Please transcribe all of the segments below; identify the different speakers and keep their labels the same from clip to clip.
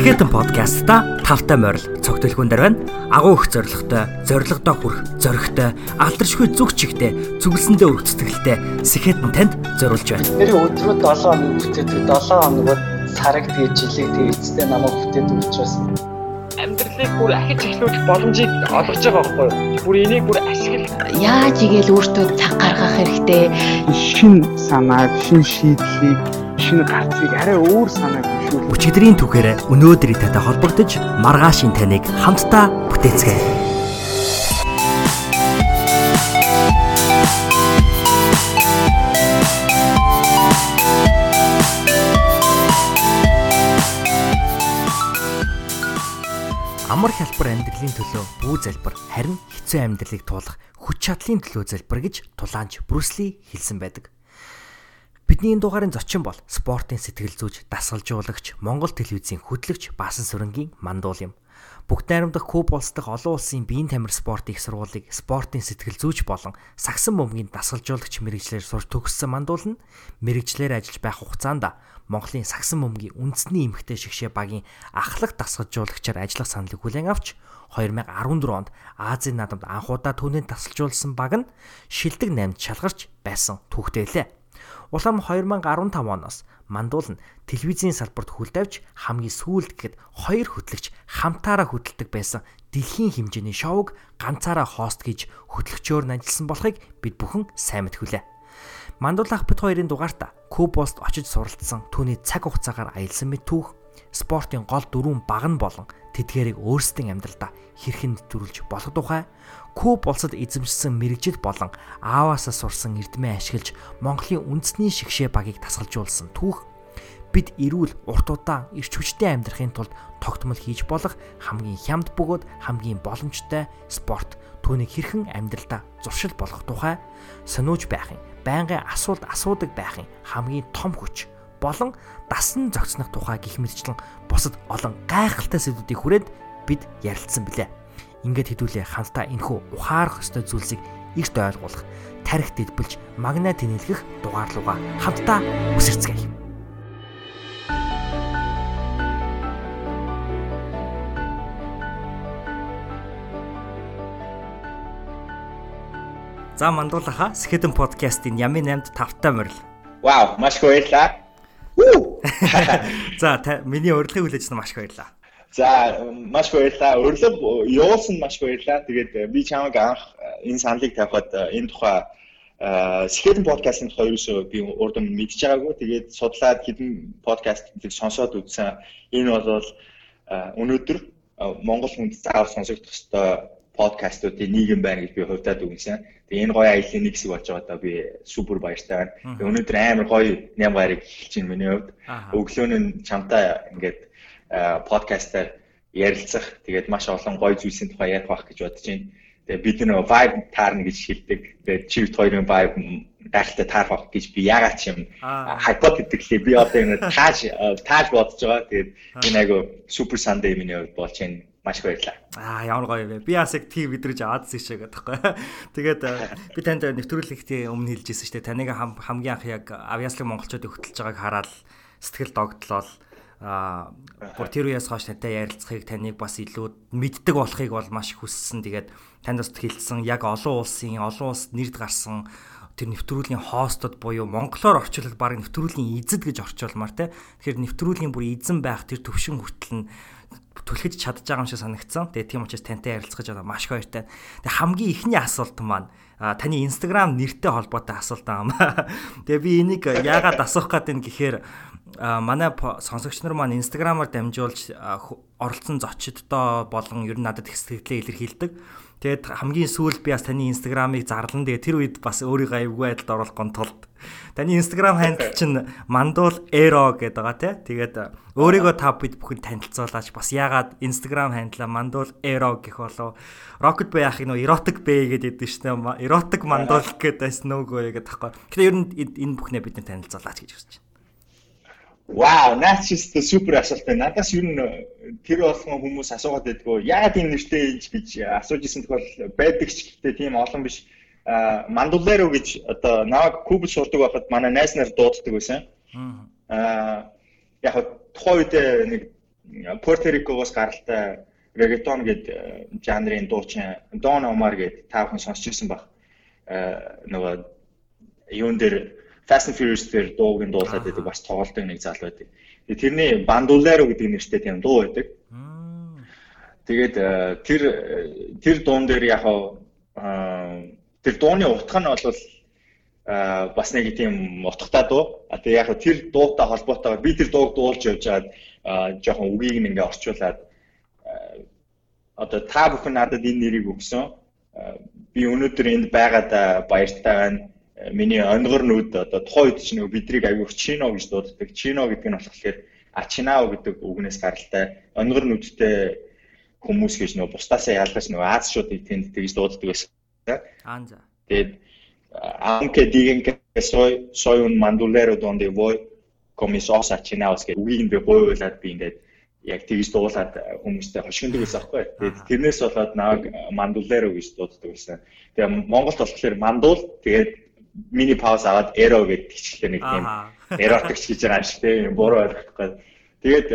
Speaker 1: Сэхэтэн подкастта тавтай морил цогтөлхүүн дээр байна. Агуу их зоригтой, зоригдоо хүрх, зоригтой, алдаршгүй зүг чигтэй, зүгэлсэндээ өргөц сэтгэлтэй Сэхэтэн танд зориулж байна.
Speaker 2: Тэр өдрөө 7 хоног бүтээдэг 7 хоногод сараг тэгээ жилиг тэгээ эцэстээ намайг бүтээдэг учраас
Speaker 3: амьдралыг бүр ахиж эхлүүлэх боломжийг олгож байгаа байхгүй юу? Бүр энийг бүр ашигла.
Speaker 4: Яаж игээл өөртөө цаг гаргах хэрэгтэй.
Speaker 5: шин санааг, шин шийдлийг, шин гарцыг арай өөр санааг хөшүүл.
Speaker 1: Өчигдрийн түүхээр өнөөдрийн татай холбогдож маргаашийн таныг хамтдаа бүтээцгээе. Амар хялбар амьдралын төлөө бүү залбир харин хэцүү амьдралыг туулах хүч чадлын төлөө залбир гэж тулаанч Брюсли хэлсэн байдаг. Бидний энэ дугаарын зочин бол спортын сэтгэл зүйч, дасгалжуулагч, Монгол телевизийн хөтлөгч Баасан Сүрэнгийн мандуул юм. Бүгд найрамдах Куб улс дахь олон улсын биеийн тамир спортын их сургуулийг спортын сэтгэл зүйч болон сагсан бөмбөгийн дасгалжуулагч мэрэгчлэр сурч төгссөн мандуул нь мэрэгчлэр ажиллаж байх хугацаанд Монголын сагсан бөмбөгийн үндэсний эмэгтэй шигшээ багийн ахлах дасгалжуулагчаар ажиллах саналыг хүлээн авч 2014 онд Азийн наадамд анхудаа түүнийг дасгалжуулсан баг нь шилдэг 8 шалгарч байсан түүхтэй лээ. Улам 2015 оноос мандуул нь телевизийн салбарт хүлдавж хамгийн сүүлд гэхэд хоёр хөтлөгч хамтаараа хөтэлдэг байсан дэлхийн хэмжээний шоуг ганцаараа хост гэж хөтлөгчөөр нь ажилласан болохыг бид бүхэн сайн мэдхүлээ. Мандуул ах бит хоёрын дугаартаа Кубост очиж суралцсан түүний цаг хугацаагаар аялсан мэт түүх спортын гол дөрвөн баг нь болон тэдгээрийг өөрсдийн амьдралдаа хэрхэн нэвтрүүлж болох тухай Куб улсад эзэмшсэн мэрэгжил болон ааваасаа сурсан эрдмээ ашиглаж Монголын үндэсний шигшээ багийг тасгалжуулсан түүх бид эрүүл урт удаан эрч хүчтэй амьдрахын тулд тогтмол хийж болох хамгийн хямд бөгөөд хамгийн боломжтой спорт. Түүнийг хэрхэн амьдралдаа зуршил болгох тухай сониуж байхын байнгын асуулт асуудаг байхын хамгийн том хүч болон дасан зохицнох тухай гих мэтчлэн бусад олон гайхалтай сэдвүүдийг хүрээд бид ярилцсан билээ ингээд хэдүүлээ хамтдаа энэхүү ухаарах ёстой зүйлсийг эрт ойлгуулах, тарих дэлбэлж, магна тэнэлгэх дугаар руугаа хамтдаа үсэрцгээе. За мандуулаха Скедэн подкастын Ями 8-д тавтай морил.
Speaker 6: Вау, маш их баярлалаа.
Speaker 1: За миний урилгыг хүлээж авсан маш их баярлалаа.
Speaker 6: За маш баярлалаа. Өрлөг явуулсан маш баярлалаа. Тэгээд э, би чамайг анх э, энэ саналыг тавихад э, энэ тухай Скедэн подкастын тухай ерөөсөө би урд нь мэдж байгаагүй. Тэгээд судлаад хэдэн подкастыг сонсоод үзсэн. Энэ бол өнөөдөр Монгол хүнд заавал сонсогдох ёстой подкастуудын нийгэм байна гэж би хувьдаад үгэнсэн. Тэгээ энэ гоё аяллаа нэг хэсэг болж байгаа даа би супер баяртай байна. Тэгээ өнөөдөр амар гоё ням гарыг хэлж байна миний хувьд. Өглөө нь чамтай ингээд подкастаар ярилцах тэгээд маш олон гоё зүйлсийн тухай ярих байх гэж бодож байна. Тэгээ бид нөө vibe таарна гэж хэлдэг. Тэгээд чивт хоёрын vibe гайхалтай таарах байх гэж би ягаад ч юм хайпот гэдэглээ би одоо энэ тааж тааж бодож байгаа. Тэгээд энэ айгу супер сандей миний хувьд болж байна маш их баярлалаа.
Speaker 1: Аа ямар гоё вэ. Би бас яг тийм мэдрэж аваад зэшээ гэдэгхгүй. Тэгээд би танд нэвтрүүлэгтээ өмнө хэлжсэн шүү дээ. Таныг хамгийн анх яг авьяаслаг монголчуудыг хөтлж байгааг хараад сэтгэл догтлол аа үеэс хойш тантай ярилцахыг таныг бас илүү мэддэг болохыг бол маш их хүссэн. Тэгээд танд бас хэлсэн яг олон улсын олон улсад нэрд гарсан тэр нэвтрүүлгийн хостод буюу монголоор орчуулбал баг нэвтрүүлгийн эзэд гэж орчуулмаар те. Тэгэхээр нэвтрүүлгийн бүр эзэн байх тэр төвшин хүртэл нь түлхэж чадж байгаа юм шиг санагдсан. Тэгээ тийм учраас тантай ярилцгаж байгаа маш их баяртай. Тэгээ хамгийн ихний асуулт маань таны Instagram нэртэй холбоотой асуулт аам. Тэгээ би энийг яагаад асуух гээд байна гэхээр манай сонсогч нар маань Instagram-аар дамжуулж оролцсон зочдтой болон ер нь надад их сэтгэлээ илэрхийлдэг. Тэгээд хамгийн сүүлд би бас таны Instagram-ыг зарлан тэгээ тэр үед бас өөрийгөө аюулгүй байдалд оруулах гон тулд таны Instagram хандл чинь мандуул эро гэдэг байгаа тий. Тэгээд өөрийгөө та бид бүхэн танилцуулаач бас яагаад Instagram хандлаа мандуул эро гэх болов Rocket Bay яхийг нөө erotic bay гэдэг дээ. Erotic мандуул гэдэг байсан нүгөө гэдэг тахгүй. Тэгэхээр ер нь энэ бүхнээ бид танилцуулаач гэж байна.
Speaker 6: Вау, just the super асуулт байна. Надаас юу н тэр болгон хүмүүс асуугаад байдгүй. Яагаад энэ нэртэй ийж гэж асууж исэн тохиол байдаг ч гэхдээ тийм олон биш. А Мандулеро гэж одоо наваг куб сурдаг байхад манай найз нар дууддаг байсан. Аа яг тухайн үед нэг Rico-гоос гаралтай reggaeton гэдэг жанрын дуучин Don Omar гэдэг та бүхэн сонсч ирсэн баг. нөгөө юун дээр Fast and Furious дээр дуугийн дуулаад байдаг бас тоглолтын нэг зал байдаг. Тэрний Bandolero гэдэг нэртэй тийм дуу байдаг. Тэгээд тэр тэр дуун дээр яг тэр дууны утга нь бол бас нэг тийм утгатай дуу. А тэгээ яг тэр дуутай холбоотойгоор би тэр дууг дуулж явж байгаад жоохон үгийг ингээ орчуулад одоо та бүхэн надад энэ нэрийг өгсөн. Би өнөөдөр энд байгаад баяртай байна. Миний онгор нүд одоо тухайн үед чинь бидний аягүй чино гэж дууддаг. Чино гэдэг нь болохоор ачинао гэдэг үгнээс гаралтай. Онгор нүдтэй хүмүүс гэж нөө бусдаасаа ялгаж нөө Азшуудыг тэнд тэгж дууддаг байсан.
Speaker 1: Аа за.
Speaker 6: Тэгээд anche digen che soy soy un mandolero donde voy con mis os achinaos гэдэг үгийг би гуйлаад би ингээд яг тэгж дуулаад хүмүүстэй хошигндог байсан байхгүй. Тэгээд тэрнээс болоод наваг мандулеро гэж дууддаг байсан. Тэгээ Монголд болохоор мандуул тэгээд мини пауз аваад эро гэдэг хичээлтэй нэг тийм эротикч гэж байгаа шүү дээ. Буруу ойлгохгүй. Тэгээд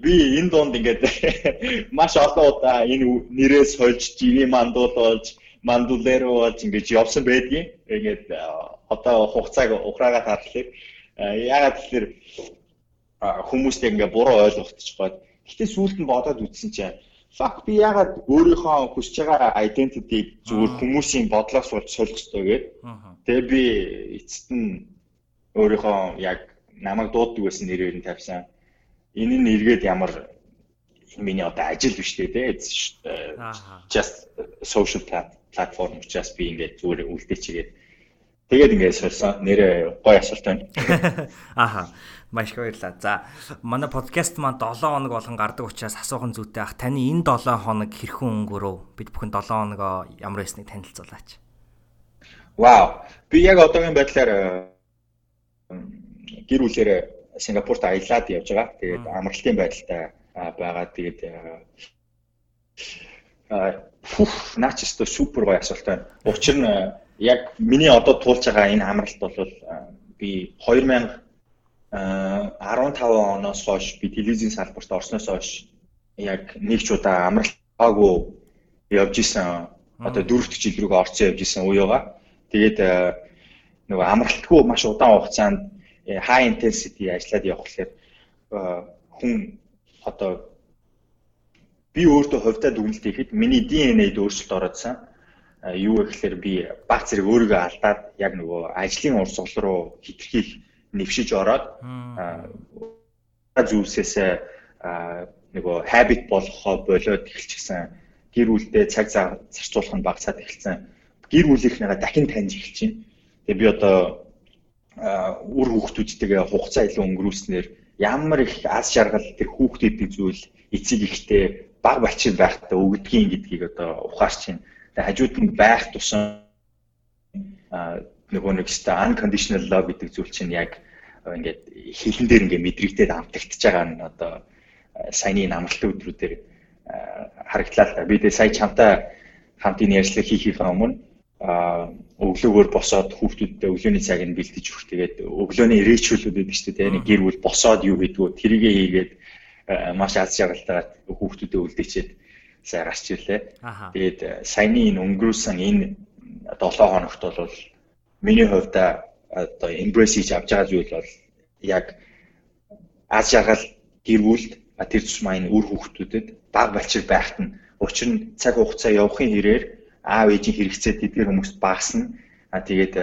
Speaker 6: би энэ дунд ингээд маш олон удаа энэ нэрээс сольж, жиний мандуул болж, мандулеро болж ингэж явсан байдгийн. Ингээд одоо хугацааг ухраагаад харахад ягаад тэгэхээр хүмүүст ингээ буруу гоод Гэтэ сүүлд нь бодоод үзсэн чинь fuck би ягаад өөрийнхөө хүсэж байгаа identity зүгээр хүмүүсийн бодлоос болж солих ёстой гээд. Тэгээ би эцэст нь өөрийнхөө яг намайг дууддаг байсан нэрээр нь тавьсан. Энэ нь эргээд ямар миний одоо ажил биш дээ тэ. Just social platform just би ингээд зүгээр үлдээчигээд тэгээд ингээд сольсон. Нэрээ гоё асуулт байна.
Speaker 1: Аха. Маш их баярлалаа. За манай подкаст маань 7 хоног болгон гардаг учраас асуухан зүйтэй ах таны энэ 7 хоног хэрхэн өнгөрөв? Бид бүхэн 7 хоногоо ямар байсныг танилцуулаач.
Speaker 6: Вау. Би яг одоогийн байдлаар гэр бүлээрээ Сингапурт аялаад явж байгаа. Тэгээд амралтын байдалтай байгаа. Тэгээд фух наач өстө супер гоё асуулт байна. Учир нь яг миний одоо туулж байгаа энэ амралт бол би 2000 15 оноос хойш би телевизийн салбарт орсноос хойш яг нэг ч удаа амралтаагүй явж исэн. Одоо дөрөвт жил рүү орцсон явж исэн үе байгаа. Тэгээд нөгөө амралтгүй маш удаан хугацаанд high intensity ажиллаад явах гэхээр хүн одоо би өөртөө хувьдаа дүгнэлт хийхэд миний DNA-д өөрчлөлт ороод юу гэхээр би баг зэрэг өөрийгөө алдаад яг нөгөө ажлын урсгал руу хитрхийх нэвшиж ороод зүйлсээс нөгөө habit болгохоо болоод эхэлчихсэн. Гэр бүлдээ цаг зарцуулах нь багасаад эхэлсэн. Гэр бүлийнхнийгаа дахин таньж байна. Тэгээ би одоо үр хүүхдүүдтэйгээ хугацаа илүү өнгөрүүлснээр ямар их аз жаргал тэр хүүхдүүдийн зүйл эцэг ихтэй баг балчин байхдаа өгдгийн гэдгийг одоо ухаарч байна. Тэгээ хажууд нь байх тусам нөгөө нэг ста unconditional love гэдэг зүйл чинь яг ингээд хилэн дээр ингээд мэдрэгдээд амтагдчихж байгаа нь одоо саяны намралтын өдрүүдээр харагдлаа л да. Би тэгээ сая чамтай хамт энэ ярьслыг хийхээс өмнө өглөөгөр босоод хүүхдүүдтэй өглөөний цаг нь бэлдэж өгөх. Тэгээд өглөөний ричүүлүүд байдаг шүү дээ. Нэг гэр бүл босоод юу хийдгүү тэрийгээ хийгээд маш аз жаргалтайгаар хүүхдүүдэд үлдээчээд сайн гарч ирлээ. Тэгээд саяны энэ өнгөрүүлсэн энэ 7 хоногт бол Миний хувьд одоо embrace хийж авч байгаа зүйл бол яг аз жаргал гэр бүлд тэр тусмаа энэ үр хүүхдүүдэд баг балчир байхад нь учир нь цаг хугацаа явахын хэрээр аав ээжийн хэрэгцээ тэдгээр хүмүүст багасна. А тэгээд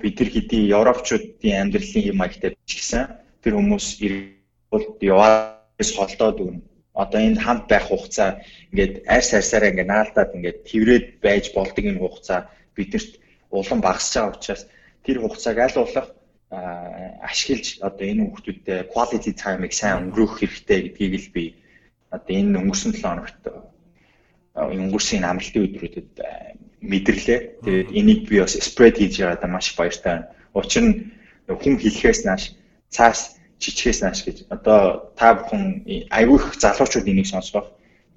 Speaker 6: бид нар хэдий европчуудын амьдралын юм маягтай ч гэсэн тэр хүмүүс ирээд яваас холдоод өгнө. Одоо энэ хамт байх хугацаа ингээд арьс арьсаараа ингээд наалдаад ингээд тэврээд байж болдог энэ хугацаа бидэрт улам багасж байгаа учраас тэр хугацааг аль болох ашиглаж одоо энэ хүмүүстүүдэд quality time-ыг сайн өнгөрөөх хэрэгтэй гэдгийг л би одоо энэ өнгөрсөн 7 хоногт өнгөрсөн амралтын өдрүүдэд мэдэрлээ. Тэгээд энийг би бас spread хийж байгаадаа маш баяртай байна. Учир нь хүн хэлэхээс нааш цаас чичгээс нааш гэж одоо та бүхэн айгүй их залуучууд энийг сонсгох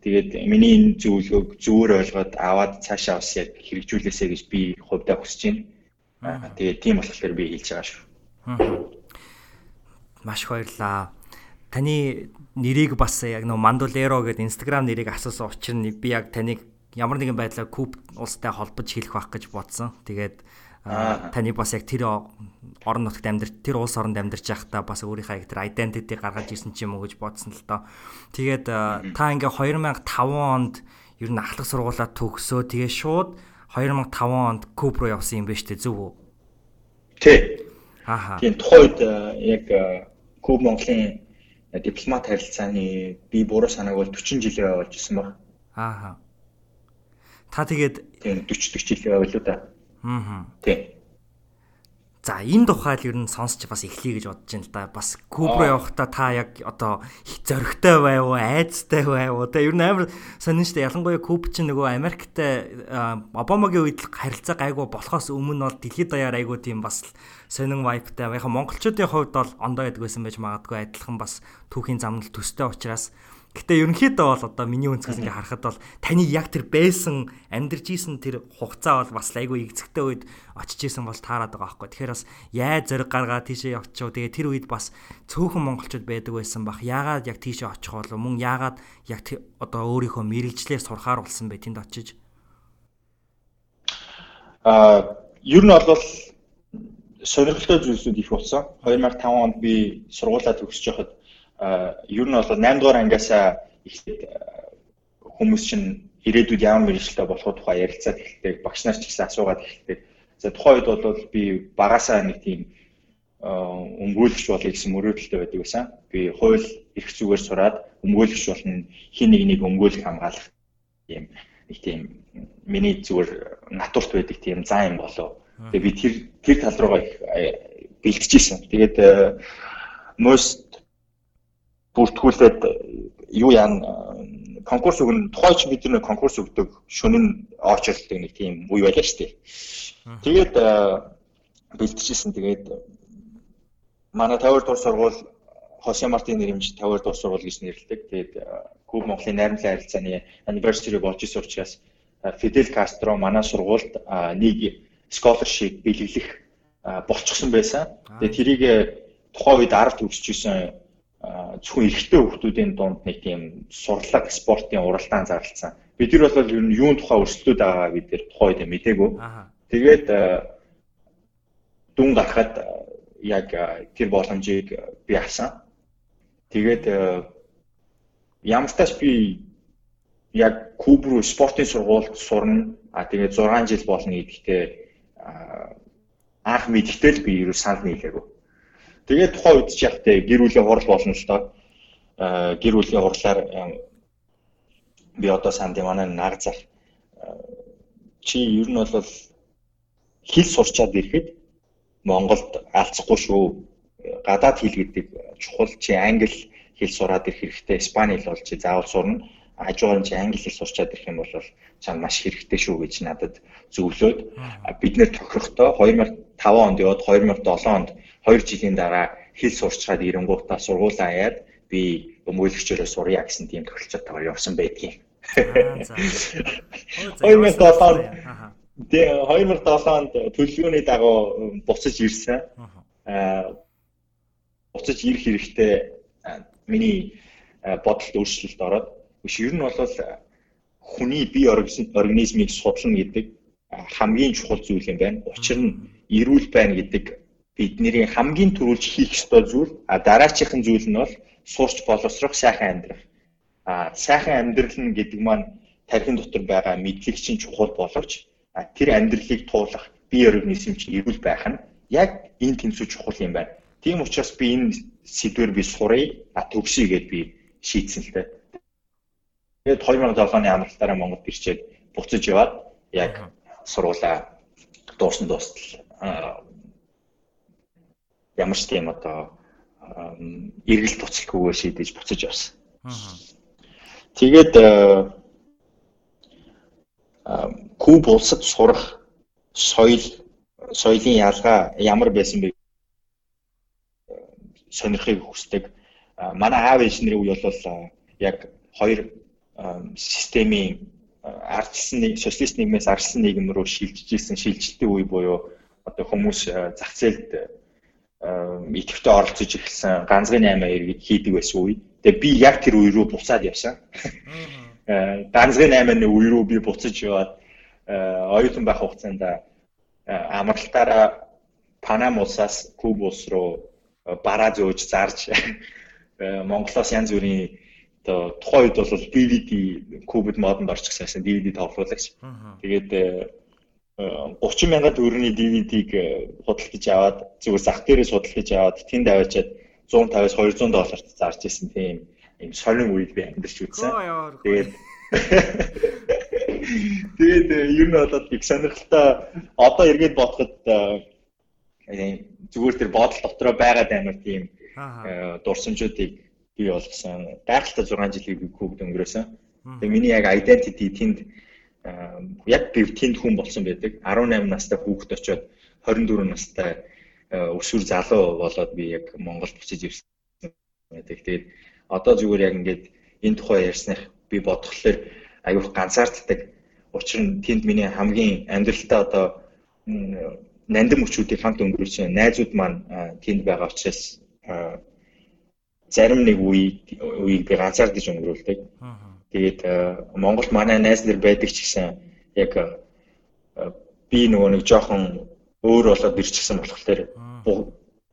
Speaker 6: Тэгээд миний энэ зөвлөгөөг зүгээр ойлгоод аваад цаашаа бас яг хэрэгжүүлээсэй гэж би хувьдаа хүсэж байна. Тэгээд тийм болохоор би хэлж байгаа шүү.
Speaker 1: Маш баярлаа. таны нэрийг бас яг нөө Мандулеро гэдэг Instagram нэрийг асуусан нь би яг таныг ямар нэгэн байдлаар Куб улстай холбож хэлэх байх гэж бодсон. Тэгээд таны бас яг тэр орон нутагт амьдар тэр улс оронд амьдарч байхдаа бас өөрийнхөө яг тэр identity гаргаж ирсэн ч юм уу гэж бодсон л доо. Тэгээд та ингээ 2005 онд ер нь ахлах сургуулаа төгсөө тэгээ шууд 2005 онд Куб руу явсан юм байна шүү дээ зөв үү?
Speaker 6: Тий.
Speaker 1: Ааха.
Speaker 6: Тийм тухайд яг Куб Монголын дипломат харилцааны би буруу санааг бол 40 жилээ явуулж ирсэн баг.
Speaker 1: Ааха. Та тэгээд
Speaker 6: тийм 40 40 жилээ явуулаа да.
Speaker 1: Аа.
Speaker 6: Тийм.
Speaker 1: За энэ тухайл ер нь сонсч бас эхлэе гэж бодож байна л да. Бас Куб руу явахдаа та яг одоо зөрөгтэй байв уу, айцтай байв уу? Тэгээ ер нь амар сонин штэ. Ялангуяа Куб чинь нөгөө Америктэй Обамагийн үед харилцаа гайгүй болохоос өмнө бол дэлхийд даяар айгүй тийм бас сонин вайптай. Яг монголчуудын хувьд бол ондоо ядг байсан байж магадгүй адилхан бас түүхийн замнал төстэй учраас Гэтэ ерөнхийдөө бол одоо миний өнцгөөс ингээ харахад бол таны яг тэр байсан амьдарч исэн тэр хугацаа бол бас айгүй игцэгтэй үед очиж исэн бол таарад байгаа байхгүй. Тэгэхээр бас яаж зэрэг гаргаа тийшээ явчихв. Тэгээ тэр үед бас цөөхөн монголчууд байдаг байсан бах. Яагаад яг тийшээ очих болов мөн яагаад яг одоо өөрийнхөө мэрэгчлэр сурахаар болсон бэ тэнд очиж?
Speaker 6: Аа ер нь бол сонирхолтой зүйлсүүд их болсон. 2005 онд би сургуулаа төгсөж байхад ер нь бол 8 дугаар ангиасаа ихлээд хүмүүс чинь ирээдүйд ямар мэрэгчлээ болох тухай ярилцаад эхэлдэг, багш нар ч гэсэн асуугаад эхэлдэг. За тухайн үед бол би багасаа нэг тийм өмгөөлөгч болъё гэсэн мөрөөдөлтэй байдаг байсан. Би хууль эрх зүгээр сураад өмгөөлөгч болно, хин нэг нэг өмгөөлөх хамгаалах юм нэг тийм миний зүгээр натурт байдаг тийм зан юм болов. Тэгээ би тэр тэр тал руугаа их бэлтжижсэн. Тэгээд most бүртгүүлээд юу яана конкурс өгнө тухайч бид нэг конкурс өгдөг шөнө нь очрлдог нэг тийм үе байлаа шүү дээ. Тэгээд бэлтжижсэн тэгээд манай 50 дугаар сургууль Хосе Мартин нэрмж 50 дугаар сургууль гэж нэрлэдэг. Тэгээд Куб Монголын найрамдлын харилцааны anniversary болж ирсэн учраас Фидел Кастро манай сургуульд нэг scholarship бэлгэлэх болчихсон байсан. Тэгээд тэрийг тухайн үед арга төгсөж зөвхөн эрэгтэй хүүхдүүдийн дунд нэг тийм сурлаг спортын уралдаан зарлцсан. Бид нар бол ер нь юун тухай өрсөлдөд байгаа бид нар тухай үед мдээгүй. Тэгээд дүн гарахад яг тэр боломжийг би авсан. Тэгээд ямар ч тач би яг Куб руу спортын сургуульд сурна. А тэгээд 6 жил болно гэдэгтээ анх мэдгтэл би ерөө санал нийлээгүй. Тэгээд тухайн үед ч яг тэ гэр бүлийн хурал болно л доо. Аа гэр бүлийн хурлаар би одоо санд манай нар зах чи ер нь бол хэл сурчаад ирэхэд Монголд алцахгүй шүү. Гадаад хэл гэдэг чухал чи англи хэл сураад ирэх хэрэгтэй. Испани хэл бол чи заавал сурна. Хажуугаар чи англи хэл сурчаад ирэх юм бол чам маш хэрэгтэй шүү гэж надад зөвлөөд бид нэр тохирохдоо 2005 онд яваад 2007 онд 2 жилийн дараа хэл сурчаад ирэнгуутаа сургуулаа яад би өмгөөлөгчөөрөө сурья гэсэн тийм тохиолдолтойгоор явсан байдгийн. 2007 онд Тэгээ 2007 онд төлөвлөгөөний дагуу буцаж ирсэн. Аа буцаж ирэх хэрэгтэй миний бодолд өөрчлөлт ороод биш ер нь бол хүний бие организмыг судлана гэдэг хамгийн чухал зүйл юм байна. Учир нь эрүүл байна гэдэг бидний хамгийн түрүүлж хийх ёстой зүйл а дараачихын зүйл нь бол сурч боловсрох сайхан амьдрах. А сайхан амьдрал нь гэдэг маань тархин дотор байгаа мэдлэг чинь чухал боловч тэр амьдралыг туулах бие организм чинь эрүүл байх нь яг энэ тэнцүү чухал юм байна. Тийм учраас би энэ сэдвэр би сурыг а төгсөе гэд би шийдсэн л дээ. Тэгээд 2007 оны амралтаараа Монголд ирчээд буцаж яваад яг сургуулаа дууссан дуустал ямар ч тийм одоо эргэлт туцалгүйгээр шийдэж буцаж явсан. Тэгээд Куб улсад сурах соёл соёлын ялгаа ямар байсан бэ сонирхыг хүсдэг. Манай аав ээжнэрийн үе бол яг хоёр системийн ардчилсан нэг социалист нийгмээс ардчилсан нийгэм рүү шилжиж ирсэн шилжилтийн үе буюу одоо хүмүүс зах зээлд идэвхтэй оролцож ирсэн ганцхан 8 2 хийдэг байсан үе. Тэгээ би яг тэр үе рүү буцаад явсан. Ганцхан 8 үе рүү би буцаж яваад оюутан байх хугацаанд амралтаараа Панам улсаас Куб улс руу бараа зөөж зарж Монголоос янз бүрийн одоо тухайн үед бол DVD Кубд модонд орчихсан DVD тоглоулагч. Тэгээд 30 мянган төгрөгийн DVD-г худалдаж аваад зүгээр зах дээрээ судалдаж аваад тэнд аваачаад 150-аас 200 долларт зарж исэн тийм юм сонин үед би амьдарч үзсэн. Тэгээд Тэгээд ер нь болоод их сонирхолтой одоо эргээд бодоход зүгээр тэр бодол дотроо байгаад амар тийм дурсамжуудыг бий болгосон. Гайхалтай 6 жилийг би кубд өнгөрөөсөн. Тэгээ миний яг identity тэнд яг би тэнд хүн болсон байдаг. 18 настай хүүхэд очоод 24 настай өсвөр залуу болоод би яг Монгол буцаж ирсэн байдаг. Тэгээд одоо зүгээр яг ингээд энэ тухай ярьсных би бодглохлоор аюух ганцаарддаг. Учир нь тэнд миний хамгийн амьдралтаа одоо нандин мөчүүдийг хамт өнгөрөөсөн найзууд маань тэнд байгаа учраас зарим нэг үе үеийг би ганцаардаж өнгөрүүлдэг. Тэгээд Монголд манай найз нар байдаг ч гэсэн яг би нөгөө нэг жоохон өөр болоод ирчихсэн болохоор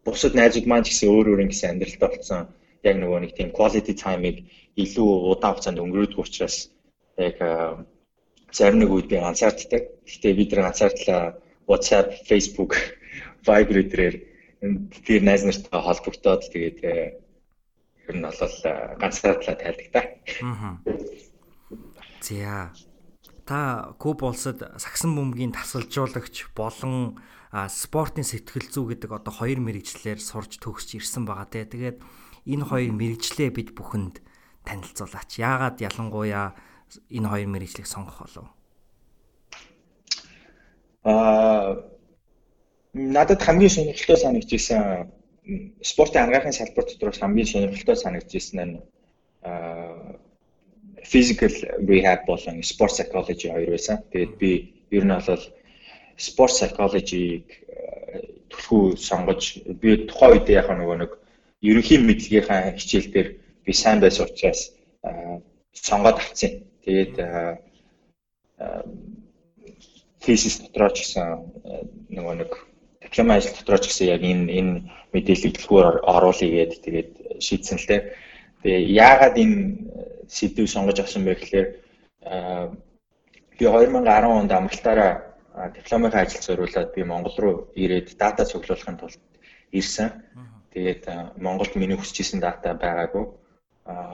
Speaker 6: бусад найзууд маань ч гэсэн өөр өөр ингэсэн амьдралтай болсон. Яг нөгөө нэг тийм quality time-ыг илүү удаан хугацаанд өнгөрөөдөг учраас яг зарим нэг үед би ганцаарддаг. Гэтэ бид нар ганцаардлаа WhatsApp, Facebook, Viber дээр тэр найз нартай холбогдоод тэгээд э, ер нь бол э, ганцаардлаа тайлдаг та. Аа.
Speaker 1: За. Та Куб улсад сагсан бөмбөгийн тасалжуулагч болон спортын сэтгэл зүй гэдэг одоо хоёр мэрэгчлэр сурж төгсч ирсэн байгаа те. Тэгээд энэ хоёр мэрэгчлээ бид бүхэнд танилцуулаач. Яагаад ялангуяа энэ хоёр мэрэгчлийг сонгох болов?
Speaker 6: Аа надад хамгийн сонирхолтой санагдчихсан спортын ангаахын салбар дотроос хамгийн сонирхолтой санагдчихсан нь physical rehab болон sport psychology хоёр байсан. Тэгээд би ер нь бол sport psychology-г түлхүү сонгож би тухайн үед яг нөгөө нэг ерөнхий мэдлэгийнхаа хичээл дээр би сайн байсан учраас сонгоод авсан. Тэгээд thesis дотроо ч гэсэн нөгөө нэг диплом ажил дотроо ч гэсэн яг энэ энэ мэдээллийг дэлгүүр оруулъя гэдэг тэгээд шийдсэн л дээ. Тэгээ яагаад энэ сэдвийг сонгож авсан бэ гэхээр би 2010 онд амралтаараа дипломынхаа ажил зориулаад би Монгол руу ирээд дата цуглуулахын тулд ирсэн. Тэгээд Монголд миний хүсэж исэн дата байгаагүй.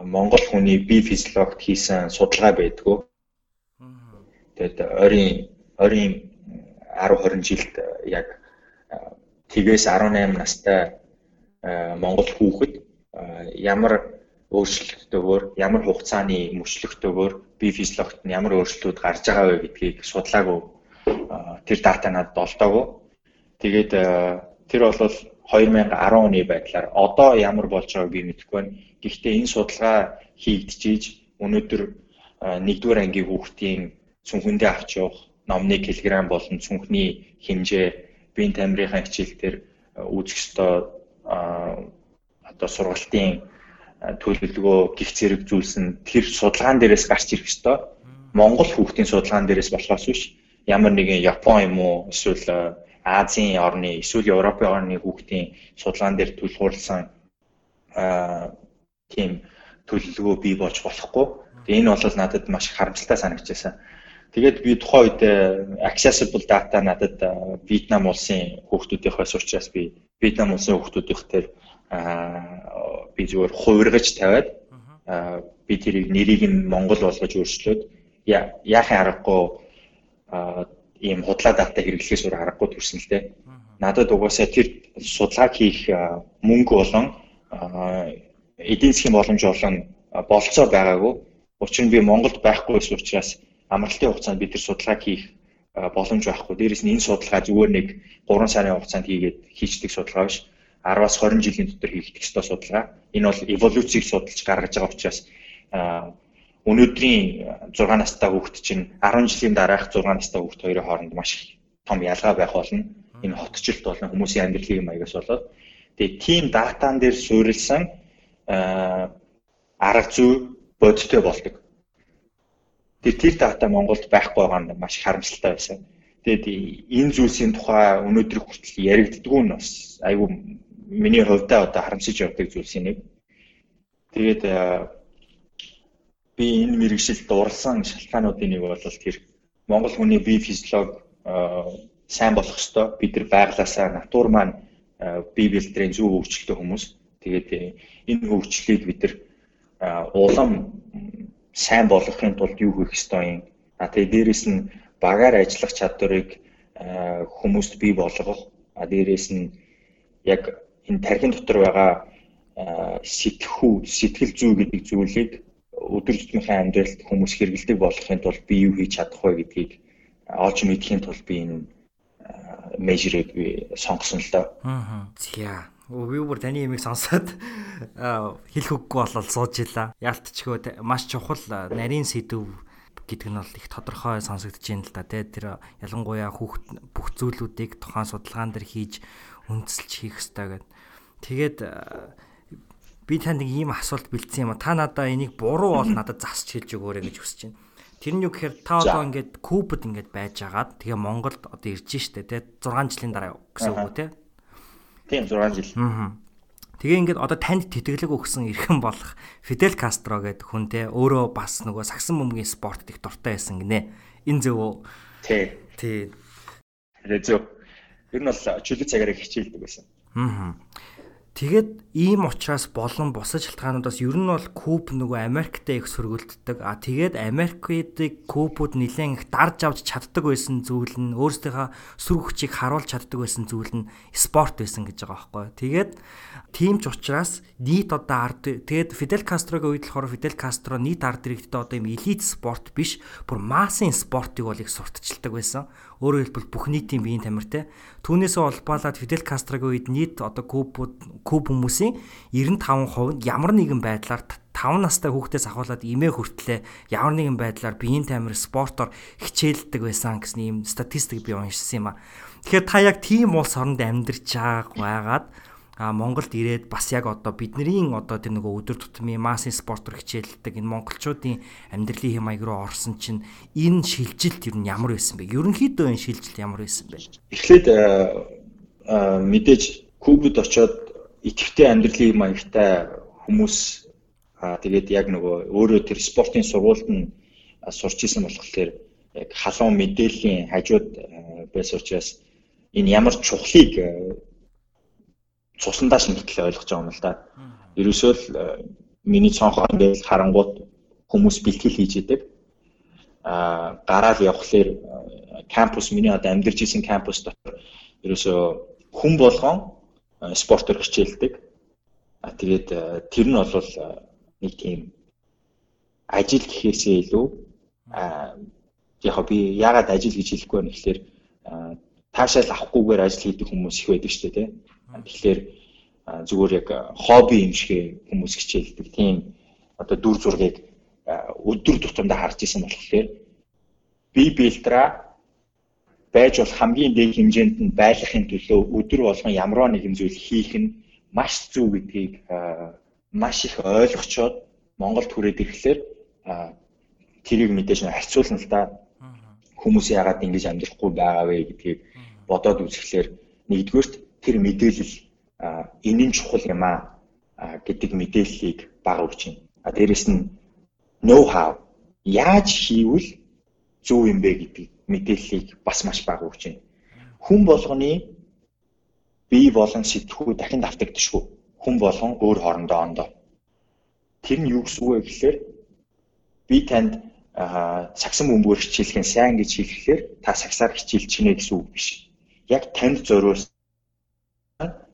Speaker 6: Монгол хүний бие физиологт хийсэн судалгаа байдгүй. Тэгээд ойрын ойрын 10 20 жилд яг тэгээс 18 настай Монгол хүүхэд ямар өөрчлөлтөөр ямар хугацааны мөчлөгтөөр бие физиологт нь ямар өөрчлөлтүүд гарч байгаа вэ гэдгийг судлаагүй тэр дата надад олдоогүй. Тэгээд тэр бол 2010 оны байдлаар одоо ямар болж байгааг би мэдэхгүй байна. Гэхдээ энэ судалгаа хийгдчихэж өнөөдөр 1-р ангийн хүүхдийн цүнхэндээ авч явах номны килограмм болон цүнхний хэмжээ биеийн тамирынхаа хичээлээр үүсэх ёстой одоо сургалтын төлөвлөгөө гих зэрэг зүйлс нь тэр судалгаан дээрээс гарч ирэх ёстой. Монгол хүүхдийн судалгаан дээрээс болохоос биш ямар нэгэн Япон юм уу эсвэл Азийн орны эсвэл Европын орны хүүхдийн судалгаан дээр аа тийм төлөвлөгөө бий болж болохгүй. Энэ бол надад маш харамсалтай санагдчихсан. Тэгээд би тухайн үед accessible data надад Вьетнам улсын хүүхдүүдийнхээс учраас би Вьетнам улсын хүүхдүүдийнх төр би зүгээр хувиргаж тавиад би тэрийг нэрийг нь Монгол болгож өөрчлөөд яахын аргагүй ийм худлаа дата хэрэглэхээс өөр аргагүй төрсөн л дээ. Надад угаасаа тэр судалгааг хийх мөнгө болон эдийн засгийн боломж болон болцоо байгаагүй. Учир нь би Монголд байхгүй байсан учраас амралтын хугацаанд бид тэр судалгааг хийх боломж байхгүй. Дээрээс нь энэ судалгаа зүгээр нэг 3 сарын хугацаанд хийгээд хийждэг судалгаа биш 10-аас 20 жилийн дотор хийгдэх ёстой судалгаа. Энэ бол эволюцийг судалж гаргаж байгаа учраас өнөөдрийн 6 настай хүүхэд чинь 10 жилийн дараах 6 настай хүүхэд хоёрын хооронд маш том ялгаа байх болно. Энэ хотчлт болон хүмүүсийн амьдралын маягаас болоод Тэгээ тийм датан дээр суурилсан арга зүй бодиттой болдог. Тэр тэр дата Монголд байхгүй байгаа нь маш харамсалтай байсан. Тэгээд энэ зүйлсийн тухай өнөөдөр хүртэл яригддггүй нь бас айгүй миний хувьдаа одоо харамсаж явдаг зүйлсийн нэг. Тэгээд би энэ мэрэгшилд дурлсан шалтгаануудын нэг бол тэр Монгол хүний бие физиологи сайн болох ёстой. Бид нар байглаасаа натур маань бие бэлтрийн зөв хөгжөлтэй хүмүүс. Тэгээд энэ хөгжлийг бид нар улам сайн болгохын тулд юу хийх ёстой юм. А тэгээд дээрэс нь багаар ажиллах чадварыг хүмүүст бий болгох. А дээрэс нь яг энэ тархин дотор байгаа сэтгэхүй, сэтгэл зүй гэдэг зүйлийг өдөр тутмынхаа амьдралд хүмүүс хэрэгэлдэг болгохын тулд би юу хийж чадах вэ гэдгийг олж мэдхийн тулд би энэ межерийг би сонгосон л доо.
Speaker 1: Аа. За. Би бүр таны ямиг сонсоод хэлэх үггүй болол сууж илаа. Яалтчгөө маш чухал нарийн сэдв гэдэг нь бол их тодорхой сонсогдож байна л да. Тэ тэр ялангуяа хүүхд бүх зүйлүүдийг тухайн судалгаан дээр хийж үндэслэж хийх хэрэгтэй гэдэг. Тэгээд би танд нэг ийм асуулт бэлдсэн юм а. Та надаа энийг буруу бол надад засч хэлж өгөөрэй гэж хүсэж байна. Тэр нь юу гэхээр та одоо ингээд Кубад ингээд байж агаад тэгээ Монголд одоо ирж штэ тий 6 жилийн дараа гэсэн үг үү тий.
Speaker 6: Тийм 6 жил.
Speaker 1: Аа. Тэгээ ингээд одоо танд тэтгэлэг өгсөн эрхэм болох Фидел Кастро гэдэг хүн те өөрөө бас нөгөө сагсан бөмбөгийн спортод их дуртай байсан гинэ. Энэ зөв үү?
Speaker 6: Тий.
Speaker 1: Тий.
Speaker 6: Тэгээ зөв. Ер нь бол чөлөө цагаараа хичээлдэг байсан.
Speaker 1: Аа. Тэгээд ийм учраас болон бусад шалтгаануудаас ер нь бол Куб нөгөө Америктэй их сөргөлддөг. А тэгээд Америкуудыг Кубууд нэлээд их дарж авч чаддаг байсан зүйл нь өөрсдийнхөө сүр хүчийг харуулж чаддаг байсан зүйл нь спорт байсан гэж байгаа байхгүй. Тэгээд тийм ч учраас нийт одоо ард тэгээд Фидел Кастрогийн үед болохоор Фидел Кастро нийт ард иргэдэд одоо юм элит спорт биш, бүр массын спортыг бол их сурталчилдаг байсан. Өөрөөр хэлбэл бүх нийтийн биеийн тамиртай. Түүнээсээ улбаалаад Фидел Кастрогийн үед нийт одоо Кубууд Куб хүмүүсийн 95% нь ямар нэгэн байдлаар 5 настай хүүхдээс ахуулаад эмээ хүртлээ ямар нэгэн байдлаар биеийн тамир спортоор хичээлдэг байсан гэсэн ийм статистик би уншсан юм а. Тэгэхээр та яг тийм улс оронд амьдарч байгаад а Монголд ирээд бас яг одоо бидний одоо тэр нөгөө өдөр тутмын массын спортоор хичээлдэг энэ монголчуудын амьдралын хэм маяг руу орсон чинь энэ шилжилт ер нь ямар байсан бэ? Ерөнхийдөө энэ шилжилт ямар байсан бэ?
Speaker 6: Эхлээд мэдээж Кубад очоод идэвхтэй амьдралын хэм маягтай хүмүүс аа тэгээд яг нөгөө өөрөө тэр спортын сургуульд нь сурч исэн болохоор яг халуун мэдээллийн хажууд байсан учраас энэ ямар чухлыг цуснадаа шингэтэл ойлгож байгаа юм л да. Ерөөсөө л э, миний цонхоор ингээд харангуут хүмүүс бэлтгэл хийж идэг. Аа гараал явхлаар э, кампус миний одоо амьдарч исэн кампус дотор ерөөсөө хүн болгон э, спортоор хичээлдэг. А тэгээд тэр нь бол нэг тийм ажил гэхээсээ илүү а яг би яагаад ажил гэж хэлэхгүй байна гэхээр таашаал авахгүйгээр ажил хийдэг хүмүүс их байдаг шүү дээ тийм Тэгэхээр зүгээр яг хобби юм шиг хүмүүс хичээлдэг. Тийм одоо дүр зургийг өдөр тутамдаа харж исэн болохоор би билдра байж бол хамгийн дээд хэмжээнд нь байлгахын төлөө өдөр болгон ямар нэгэн зүйл хийх нь маш зүг гэдгийг маш их ойлгочоод Монголд хүрээд ирэхлээр тэрийг мэдээж харьцуулна л да. Хүмүүс яагаад ингэж амьдрахгүй байгаа вэ гэдгийг бодоод үзэхлээр нэгдүгээрт тэр мэдээлэл энэ нь чухал юм а гэдэг мэдээллийг бага өгч байна. А дээрэс нь know how яаж хийвэл зөв юм бэ гэдэг мэдээллийг бас маш бага өгч байна. Хүн болгоны бие болон сэтгүү дахин давтагдчихгүй. Хүн болгон өөр хоорондоо ондоо. Тэр нь юу гэсэн үг вэ гэхээр би танд сагсан бөмбөөр хичээлхэн сайн гэж хэлэхээр та сагсаар хичээлж чинэ гэсэн үг биш. Яг танд зориулсан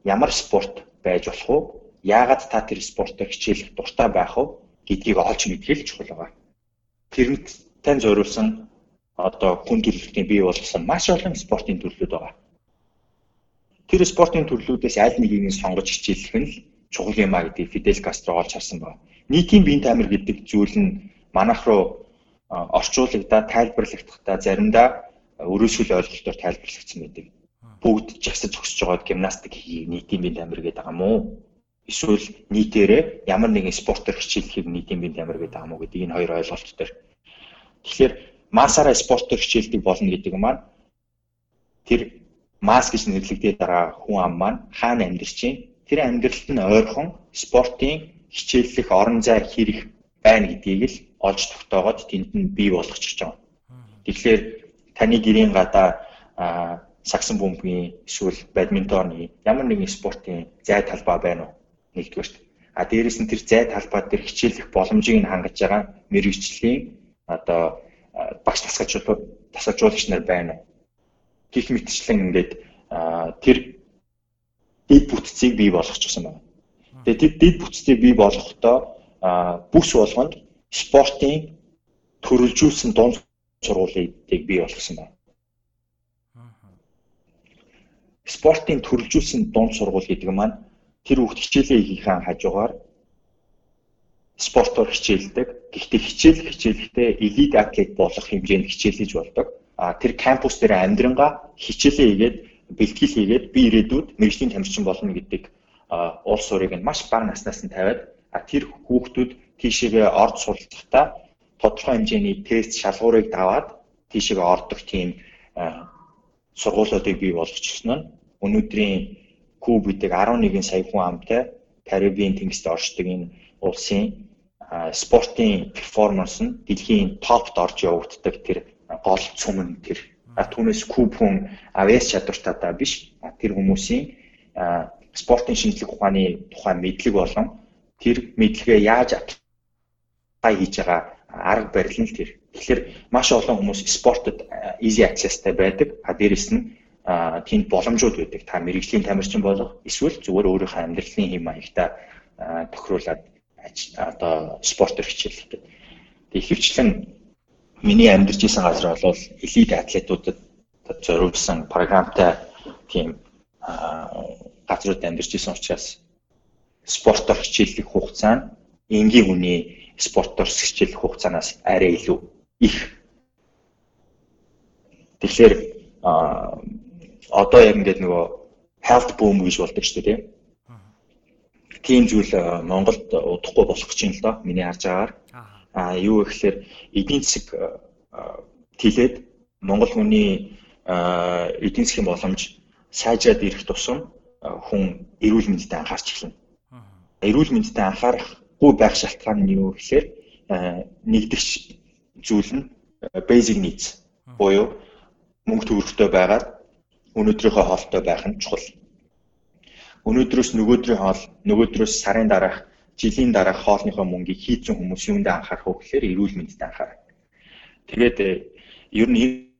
Speaker 6: ямар спорт байж болох вэ? Яагаад та тэр спортоор хичээлэх дуртай байх вэ гэдгийг олж мэдгэл чухал байгаа. Тэрэнд тань зориулсан одоо хүн төрөлхтний бий болгосон маш олон спортын төрлүүд байгаа. Тэр спортын төрлүүдээс аль нэгийг нь сонгож хичээлэх нь л чухал юм а гэдгийг Фидел Кастро олж харсан байна. Нийтийн биеийн тамир гэдэг зүйл нь манайх руу орчуулагдаад тайлбарлагдахтаа заримдаа өрөөсгөл ойлголтоор тайлбарлагдсан байдаг. Бүгд жагсаж зогсож байгаад гимнастик хийх нийтийн бие тамир гэдэг байгаа мó? Эсвэл нийтээрээ ямар нэгэн спортоор хичээллэхийг нийтийн бие тамир гэдэг байгаа мó гэдэг энэ хоёр ойлголт төр. Тэгэхээр массаараа спортоор хичээлдэг болно гэдэг маань тэр масс гэж нэрлэгдээд байгаа хүн ам маань хаана амьдарч байна? Тэр амьдралд нь ойрхон спортын хичээллэх орон зай хэрэг байна гэдгийг л олж тогтоогоод тэнд нь бий болгочих жоо. Тэгэхээр таны гэрийн гадаа сагсан бөмбөгийн эсвэл бадминтоны ямар нэгэн спортын зай талбай байна уу? Нэгдүгээрт. А дээрэс нь тэр зай талбай дээр хичээлэх боломжийг нь хангаж байгаа мэрэгжлийн одоо багш тасгалжуулалт тасгалжуулагч нар байна уу? гих мэтчлэн ингээд тэр дэд бүтцийг бий болгочихсон байна. Тэгээ тэр дэд бүтцийг бий болгохдоо бүс болгонд спортын төрөлжүүлсэн дунд сургуулийг бий болгосон байна. Спортын төрөлжүүлсэн дунд сургууль гэдэг маань тэр хүүхд хичээлээ хийхээ хажуугаар спортоор хичээлдэг. Гэхдээ хичээл хичээлэхдээ элит атлет болох хэмжээнд хичээлж болдог а тэр кампус дээр амьдрангаа хичээлээ хийгээд бэлтгэл хийгээд би ирээдүйд мэрэгжлийн тамирчин болно гэдэг уул суурийг нь маш бага наснаас нь тавиад а тэр хүүхдүүд тийшээгээ орж суралцахдаа тодорхой хэмжээний тест шалгуурыг даваад тийшээгээ ордог тийм сургуулиудыг бий болгочихсон нь өнөөдрийн куб гэдэг 11 сая хүн амтай Карибын тэнгист оршдог энэ улсын спортын перформанс нь дэлхийн топт орж явагддаг тэр гол цөмөн тэр түүнээс куб хүн авьяас чадвартай та биш тэр хүмүүсийн спортын шинжлэх ухааны тухай мэдлэг болон тэр мэдлэгээ яаж апплай хийж байгаа арга барил нь тэр. Тэгэхээр маш олон хүмүүс спортод easy accessтай байдаг. А дээрэс нь тэнд боломжууд байдаг. Та мэрэгжлийн тамирчин болох эсвэл зүгээр өөрийнхөө амьдралын хэм маягтай тохируулаад одоо спортоор хичээлэх гэдэг. Тэгээ ихэвчлэн миний амьдарч исэн газар бол элит атлетуудад зориулсан програмтай тийм газрууд амьдарч исэн учраас спортоор хичээллэх хугацаа нь энгийн хүний спортоор хичээллэх хугацаанаас арай илүү их. Тэгэхээр одоо яг ингээд нөгөө health boom гэж болдог шүү дээ тийм зүйл Монголд удахгүй болох гэж байна л доо миний харж байгаагаар. Аа юу гэхээр эдийн засаг тэлээд Монгол хүний эдийн засгийн боломж сайжраад ирэх тусам хүн эрүүл мэндэд анхаарч эхэлнэ. Эрүүл мэндэд анхаарахгүй байх шалтгаан нь юу гэхээр нэгдэгч зүйл нь basic needs буюу мөнгө төгрөгтэй байгаад өнөөдрийнхөө хоолтой байх нь чухал. Өнөөдрөөс нөгөөдрийн хоол, нөгөөдрөөс сарын дараах жилийн дараах хоолныхоо мөнгийг хийцэн хүмүүс юунд анхаарах вэ гэхээр эрүүл мэндэд анхаарах. Тэгээд э, ер нь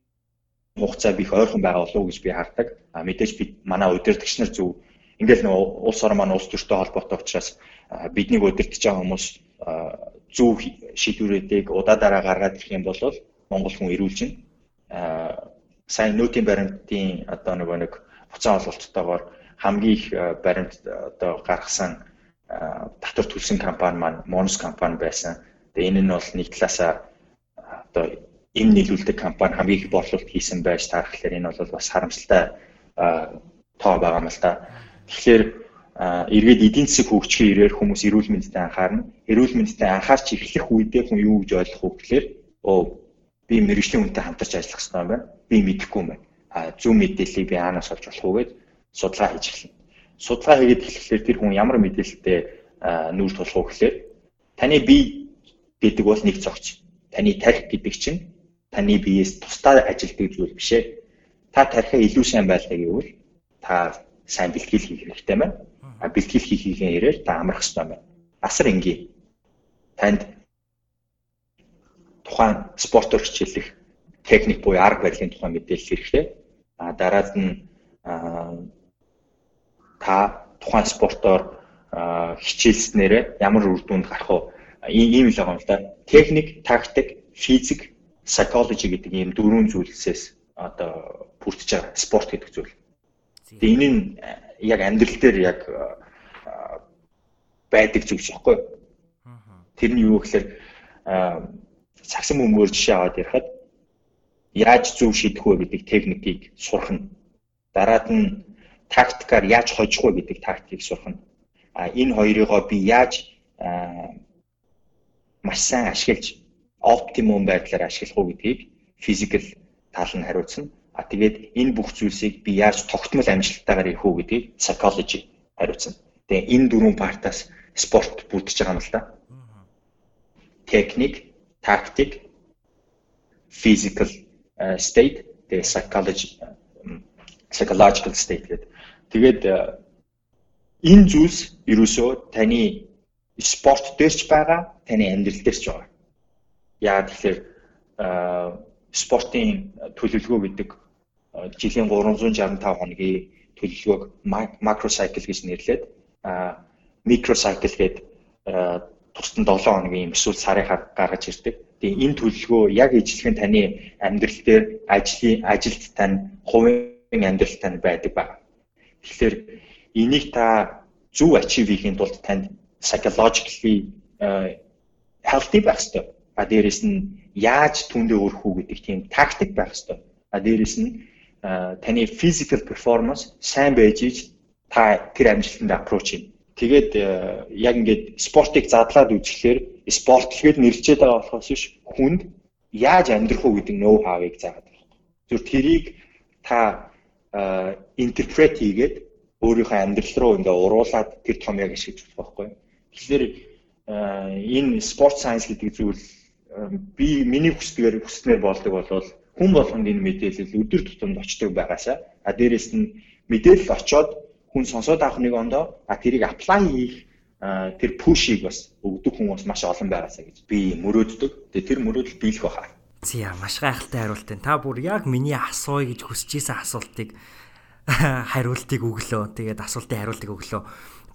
Speaker 6: хугацаа бих ойрхон байгаа болов уу гэж би хардаг. А мэдээж би манай удирдагч нар зөв ингээл нэг улс орн маань улс төртэй холбоотой учраас биднийг удирдах хүмүүс зөв шийдвэрүүдийг удаа дараа гаргаад ирэх юм бол Монгол хүн эрүүлжин. А сайн нүүтийн баримтын одоо нөгөө нэг буцаан олголттойгоор хамгийн их баримт одоо гаргасан татвар төлсөн компани маань Monus компани байсан. Тэгээ энэ нь бол нэг талаасаа одоо эм нийлүүлдэг компани хамгийн их борлуулалт хийсэн байж таархлаар энэ бол бас харамсалтай тоо байгаа юм л да. Тэгэхээр эргээд эдийн засаг хөгжихийн ирээр хүмүүс эрүүл мэндэд анхаарна. Эрүүл мэндэд анхаарч эхлэх үедээ хүн юу гэж ойлгох вэ гэхээр оо би мэрэгжлийн хүнтэй хамтарч ажиллах хэрэгтэй юм байна. Би мэдэхгүй юм байна. А зөв мэдээллийг би аанаас олж болох уу гэж судалгаа хийж эхэлнэ судалгаа хийгээд эхлэхээр тэр хүн ямар мэдээлэлтэй нүүр тулах вэ гэхээр таны бие гэдэг бол нэг зогч. Таны тарих гэдэг чинь таны биеэс тусдаа ажилтдаг зүйл биш ээ. Та тарихаа илүү сайн байлгах гэвэл та сайн бэлтгэл хийх хэрэгтэй байна. А бэлтгэл хийхийнхээ ярээр та амрах хэрэгтэй байна. Асар энгийн. Танд тухайн спортоор хичээлэх техник буюу арга барилын тухай мэдээлэл хэрэгтэй. А дараад нь та тухайн спортоор хичээлснээрээ ямар үр дүнд гарах вэ? Ийм л байгаа юм л да. Техник, тактик, физик, psychology гэдэг ийм дөрвөн зүйлсээс одоо бүрдэж байгаа спорт гэдэг зүйл. Тэгээ энэ нь яг амьдрал дээр яг байдаг зүйл шахгүй. Тэр нь юу гэхээр цагсан бөмбөөр жишээ аваад ярихад яаж зөв шийдэх вэ гэдэг техникийг сурах нь Дараад нь тактикаар яаж хожих вэ гэдэг тактикийг сурах нь. А энэ хоёрыгоо би яаж маш сайн ашиглаж оптимум байдлаар ашиглах уу гэдгийг физикал тал нь хариуцна. А тэгээд энэ бүх зүйлсийг би яаж тогтмол амжилттайгаар хийх үү гэдгийг psychology хариуцна. Тэгээ энэ дөрвөн партаас спорт бүрдэж байгаа юм л да. Техник, тактик, physical state, тэгээ psychology psychological state гэдэг. Тэгээд энэ зүйлс ерөөсөө таны спорт дээрч байгаа, таны амьдрал дээрч байгаа. Яа тэгэхээр спортын төлөвлөгөө гэдэг жилийн 365 хоногийн төлөвлөгөөг макросайкл гэж нэрлээд микросайкл гэдэг тусдан 7 хоногийн эсвэл сарынхаар гаргаж ирдэг. Тэгээ энэ төлөвлөгөө яг нь таны амьдрал дээр ажлын ажилд тань хувийн амьдрал тань байдаг ба. Тэгэхээр энийг та зөв ачив хийхин тулд танд psychologically healthy байх хэрэгтэй. А дээрэс нь яаж түндэ өрөх үү гэдэг тийм тактик байх хэрэгтэй. А дээрэс нь таны physical performance сайн байж ич та тэр амжилтанд approach юм. Тэгээд яг ингээд спортыг задлаад үзэхлээр спорт гэхэд нэрлэжээд байгаа болохоос биш хүнд яаж амьдрах уу гэдэг ноу хавыг заагаад байна. Зүр тэрийг та интерпрет хийгээд өөрийнхөө амьдрал руу ингээ уруулад тэр томьёог ашиглаж болох байхгүй. Тэгэхээр энэ спорт сайенс гэдэг зүйл би миний хүсдгээр хүснээр болдог болвол хүн болгонд энэ мэдээлэл өдөр тутамд очдог байгаасаа а дээрэс нь мэдээлэл очоод хүн сонсоод авах нэг ондоо а тэрийг apply хийх тэр пушийг бас өгдөг хүмүүс маш олон байгаасаа гэж би мөрөөддөг. Тэгээ тэр мөрөөдөл биелэх баха.
Speaker 1: Зя маш гайхалтай хариулт энэ. Та бүр яг миний асууя гэж хүсэж исэн асуултыг хариултыг өглөө. Тэгээд асуултын хариултыг өглөө.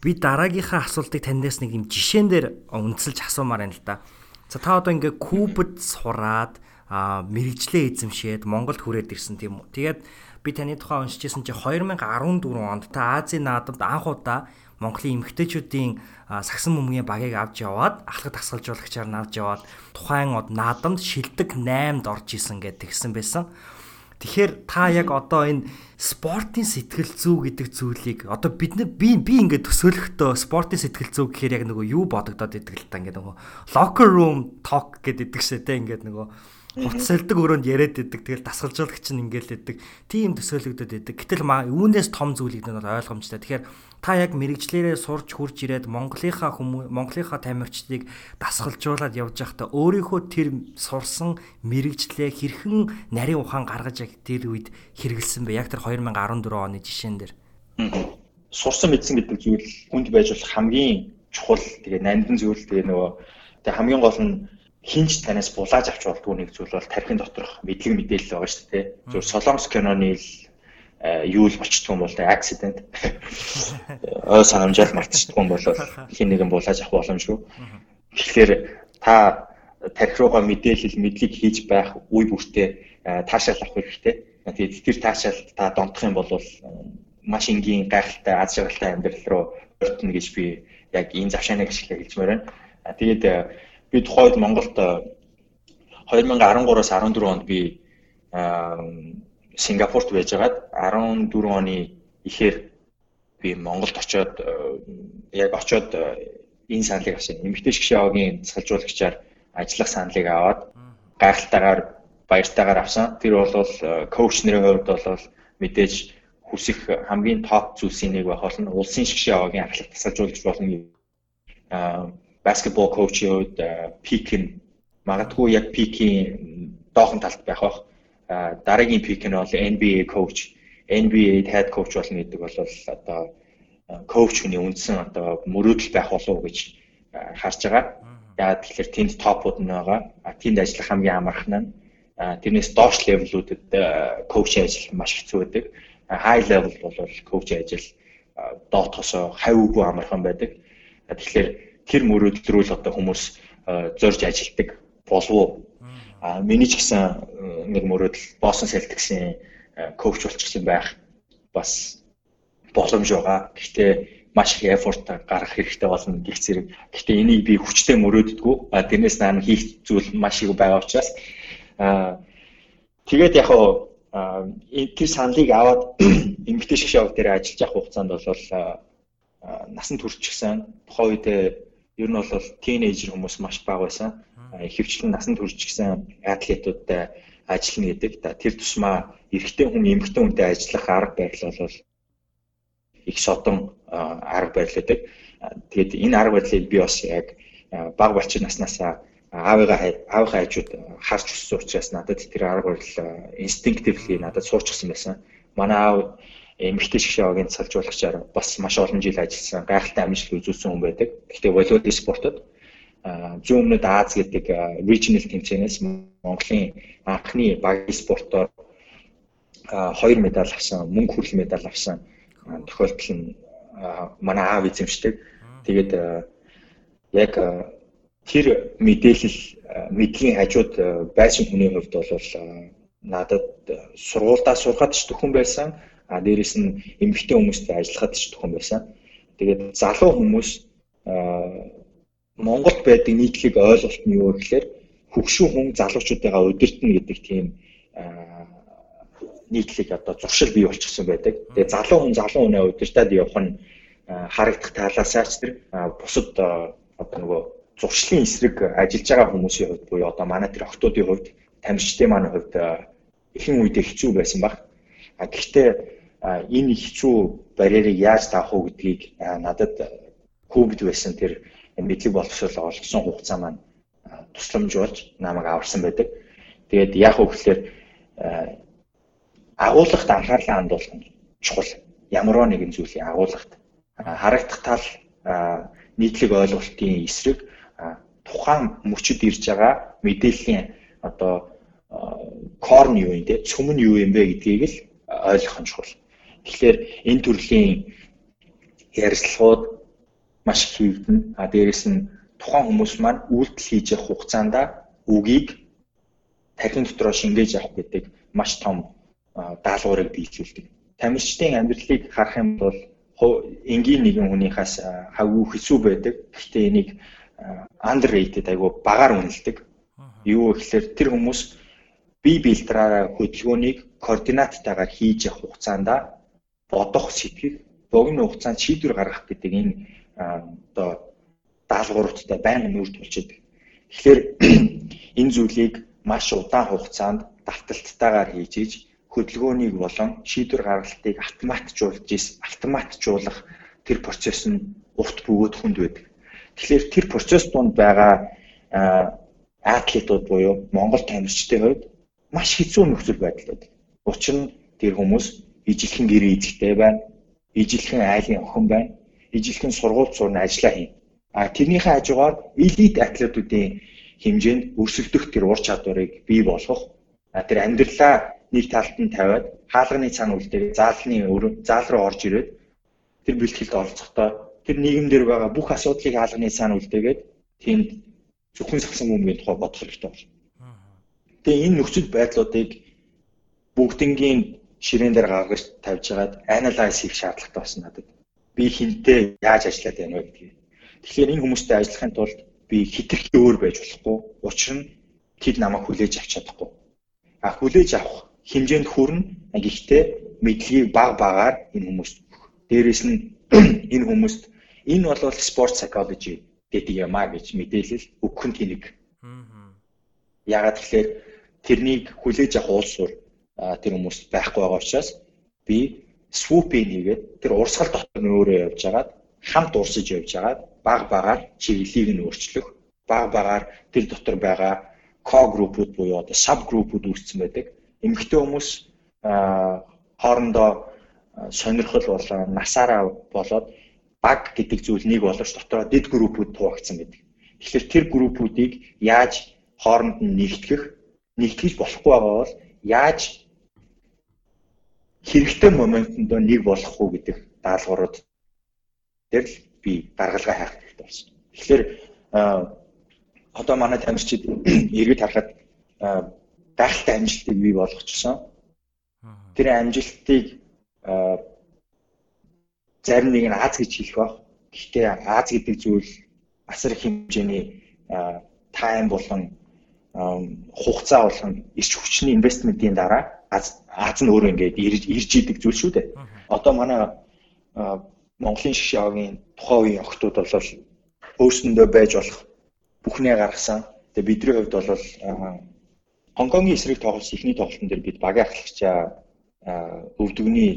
Speaker 1: Би дараагийнхаа асуултыг таньдаас нэг юм жишээн дээр үнэлж асуумаар байна л да. За та одоо ингээ Кубад сураад а мэрэгжлээ эзэмшээд Монголд хүрээд ирсэн тийм үү. Тэгээд би таны тухай уншижсэн чи 2014 онд та Азийн наадамд анх удаа Монголын эмэгтэйчүүдийн сагсан бөмбөгийн багийг авч яваад ахлах тасгалжуулагчаар навж яваад тухайн од наадамд шилдэг 8-д орж исэн гэд тэгсэн байсан. Тэгэхээр та яг одоо энэ спортын сэтгэл зүй гэдэг зүйлийг одоо бид нар би би ингээд төсөөлөхдөө спортын сэтгэл зүй гэхээр яг нөгөө юу бодогдоод идэг л та ингээд нөгөө locker room talk гэдэг шээ те ингээд нөгөө Хуцсалдаг өрөөнд яриад идэг. Тэгэл дасгалжуулагч нь ингээл идэг. Тийм төсөөлөгдөд идэг. Гэтэл үүнээс том зүйл гэдэг нь ойлгомжтой. Тэгэхээр та яг мэрэгчлэрээ сурч хурж ирээд Монголынхаа хүмүүс Монголынхаа тамирчдыг дасгалжуулаад явж байхдаа өөрийнхөө тэр сурсан мэрэгчлээ хэрхэн нарийн ухаан гаргаж яг тэр үед хэрэгэлсэн бэ? Яг тэр 2014 оны жишээн дээр.
Speaker 6: Сурсан мэдсэн гэдэг зүйл хүнд байж болох хамгийн чухал тэгээ нандин зүйл тэгээ нөгөө тэгээ хамгийн гол нь хинч танаас булааж авч болдгоо нэг зүйл бол тархин доторх мэдлэг мэдээлэл байгаа шүү дээ. Зөв Солонгос киноны л э, юу л болчихдгүй юм бол тэ аксидент ой санамжаал мартчихдгүй юм бол хин нэгэн булааж авах боломжгүй. Тэгэхээр та тархи руугаа мэдээлэл мэдлэг хийж байх үе бүртээ э, таашаал авах хэрэгтэй. Тэгээд тэр таашаал та донтох юм бол маш энгийн гайхалтай аз жаргалтай амьдрал руу өртнө гэж би яг энэ завшааныг ашиглаж хэлмээр байна. Тэгээд э, би тухайд Монголд 2013-аас 14 онд би Сингапурт байжгаад 14 оны ихээр би Монголд очоод яг очоод энэ саналыг авсан. Эмэгтэй шгшээ аваагийн засгалжуулагчаар ажиллах саналыг аваад гайхалтайгаар баяртайгаар авсан. Тэр бол коуч нарын хувьд бол мэдээж хүсэх хамгийн топ зүйлсийн нэг байх болно. Улсын шгшээ аваагийн ахлах засгалжуулагч болно баскетбол коучийн хувьд пик нь магадгүй яг пикийн доохон талд байх бах. Дараагийн пик нь бол NBA коуч, NBA head coach болно гэдэг бол одоо коуч хүний үндсэн одоо мөрөөдөл байх болов уу гэж харж байгаа. Яагаад тэгэхээр тэнд топууд нь байгаа. Тэнд ажиллах хамгийн амархан нь тэрнээс доош левелүүдэд коуч ажил маш хэцүү байдаг. High level бол коуч ажил доотхосоо хавь үгүй амархан байдаг. Тэгэхээр тэр мөрөөдөл рүү л одоо хүмүүс зорж ажилтдаг болов уу? А миний ч гэсэн нэг мөрөөдөл Босton Celtics-ийн коуч болчихсон байх бас боломж байгаа. Гэхдээ маш их effort гаргах хэрэгтэй болно гих зэрэг. Гэхдээ энийг би хүчтэй мөрөөддгүү. А тэрнээс наан хийх зүйл маш их байгаа учраас а тэгээд яг а тэр саналыг аваад эмгтэй шиг шавг дээр ажиллаж явах хугацаанд бол насан туршчихсан. Тухайн үед ер нь бол тийнейжер хүмүүс маш бага байсан. Ихэвчлэн насан туршчихсан атлетуудтай ажиллана гэдэг. Тэр тусмаа эрэгтэй хүн эмэгтэй хүнтэй ажиллах арга барил бол их содон арга барил гэдэг. Тэгээд энэ арга барилыг би бас яг баг болчин наснаасаа аавыгаа аавынхаа хажууд харж өссөн учраас надад тэр арга барил инстинктивли надад суурчсан байсан. Манай аав эмэгтэй шгшээгийн салжуулагчаар бас маш олон жил ажилласан, гайхалтай амжилт үзүүлсэн хүн байдаг. Гэхдээ волейбол спортод зүүн өмнөд Аз гэдэг regional тэмцээнээс Монголын анхны багийн спортоор хоёр медаль авсан, мөнгө хүрэл медаль авсан тохиолдол нь манай аав эзэмшдэг. Тэгээд яг тэр мэдээлэл мэдлийн хажууд байсан хүний хувьд бол надад сургуульдаа сурахад ч төхөн байсан. А дээрэс нь эмэгтэй хүмүүстэй ажиллахад ч төхөн байсан. Тэгээд залуу хүмүүс Монголд байдаг нийтлэг ойлголт нь юу гэхээр хөгшин хүн залуучуудаа удирдна гэдэг тийм нийтлэг одоо зуршил бий болчихсон байдаг. Тэгээ залуу хүн залуу хүнээ удирдаад явах нь харагдах талаасаач тэр бусад одоо нөгөө зуршлын эсрэг ажиллаж байгаа хүмүүсийн хувьд буюу одоо манай тэр охтуудын хувьд тамирчдын маань хувьд ихэнх үедээ хэцүү байсан баг. А гэхдээ энэ хэцүү барьерыг яаж таах уу гэдгийг надад хүүбд байсан тэр мэдлэг боловсрол олгосон хугацаа маань тусламж болж намайг аварсан байдаг. Тэгээд яг хөөхлөөр агуулгад анхаарлаа хандуулах нь чухал. Ямар нэгэн зүйлийн агуулгад харагдах тал нийтлэг ойлголтын эсрэг тухайн мөчөд ирж байгаа мэдээллийн одоо корн юу юм те цөм нь юу юм бэ гэдгийг л ойлгох нь чухал. Тэгэхээр энэ төрлийн ярилцлагууд маш хийгдэн. А дээрэс нь тухайн хүмүүс маань үйлдэл хийж явах хугацаанд үгийг тархин дотроо шингээж авах гэдэг маш том даалгаврыг биелүүлдэг. Тамирчдын амьдралыг харах юм бол энгийн нэгэн хүнийхээс хавгүй хэцүү байдаг. Гэхдээ энийг underrated айгу багаар үнэлдэг. Юу гэхээр тэр хүмүүс бие билдраараа хөдөлгөөнийг координаттайгаар хийж явах хугацаанд бодох сэтгэх богино хугацаанд шийдвэр гаргах гэдэг энэ одоо даалгавруудтай байнга нүүрт болчиход. Тэгэхээр энэ зүйлийг маш удаан хугацаанд давталттайгаар хийж иж хөдөлгөөнийг болон шийдвэр гаргалтыг автоматжуулж автоматжуулах тэр процесс нь урт бөгөөд хүнд байдаг. Тэгэхээр тэр процесс донд байгаа атлетууд буюу Монгол тамирчдын хувьд маш хэцүү нөхцөл байдал байдаг. Учир нь тэр хүмүүс ижилхэн гэрээ эзэгтэй байна. Ижилхэн айлын охин байна. Ижилхэн сургууль сурна ажиллаа хийн. А тэрнийхээ хажуугаар элит атлетуудын хэмжээнд өрсөлдөх тэр ур чадварыг бий болгох тэр амьдралаа нэг талд нь тавиад хаалганы цаана үлдээ заалны заал руу орж ирээд тэр бэлтгэлд оролцохдоо тэр нийгэмдэр байгаа бүх асуудлыг хаалганы цаана үлдээгээд тэнд зөвхөн сагсан хүмүүний тухай бодох хэрэгтэй байна. Тэгээ энэ нөхцөл байдлуудыг бүгднгийн ширээн дээр гаргаж тавьж хагаад анализ хийх шаардлагатай болсон надад. Би хинтээ яаж ажиллаад байна вэ гэдгийг. Тэгэхээр энэ хүмүүстэй ажиллахын тулд би хитрхи өөр байж болохгүй. Учир нь тэд намайг хүлээж авч чадахгүй. А хүлээж авах хэмжээнд хүрнэ. Гэхдээ мэдлэгийг баг багаар энэ хүмүүст дээрэс нь энэ хүмүүст Энэ бол спорт psychology гэдэг юм а гэж мэдээлэл өгөх нь тэнэг. Ягаад тэгэхээр тэрнийг хүлээж авах уулсуур тэр хүмүүс байхгүй байгаа учраас би swoop-ийг хийгээд тэр урсгал дотор нь өөрөө явж агаад хамт урсаж явж агаад баг багаар чиглэлийг нь өөрчлөх баг багаар тэр дотор байгаа ко-группүүд буюу одоо саб-группүүд үүссэн байдаг. Эмэгтэй хүмүүс хоорондоо сонирхол болоо насаараа болоод баг гэдэг зүйл нэг боловч дотроо дэд группүүд хуваагдсан байдаг. Тэгэхээр тэр группүүдийг яаж хооронд нь нэгтгэх, нэгтгэж болохгүй байгаа бол яаж хэрэгтэй моментонд нэг болох уу гэдэг даалгаврууд дээр л би гаргалгаа хайх хэрэгтэй болсон. Тэгэхээр одоо манай тамирчид эргэж харахад гайхалтай амжилтыг бий болгочихсон. Тэр амжилтыг зарим нэг нь Аз гэж хэлэх баг. Гэхдээ Аз гэдэг зүйл асар их хэмжээний тайм болон хугацаа болон эрч хүчний инвестментийн дараа Аз нь өөрөө ингээд ирж ирж идэг зүйл шүү дээ. Одоо манай Монголын шишээгийн тухайн үеийн охтууд бол өөрсөндөө байж болох бүхнээ гаргасан. Тэгээ бидний хувьд бол Хонконгийн эсрэг тоглолт ихний тоглолтын дээр бид багийн ахлагчаа өвдөгний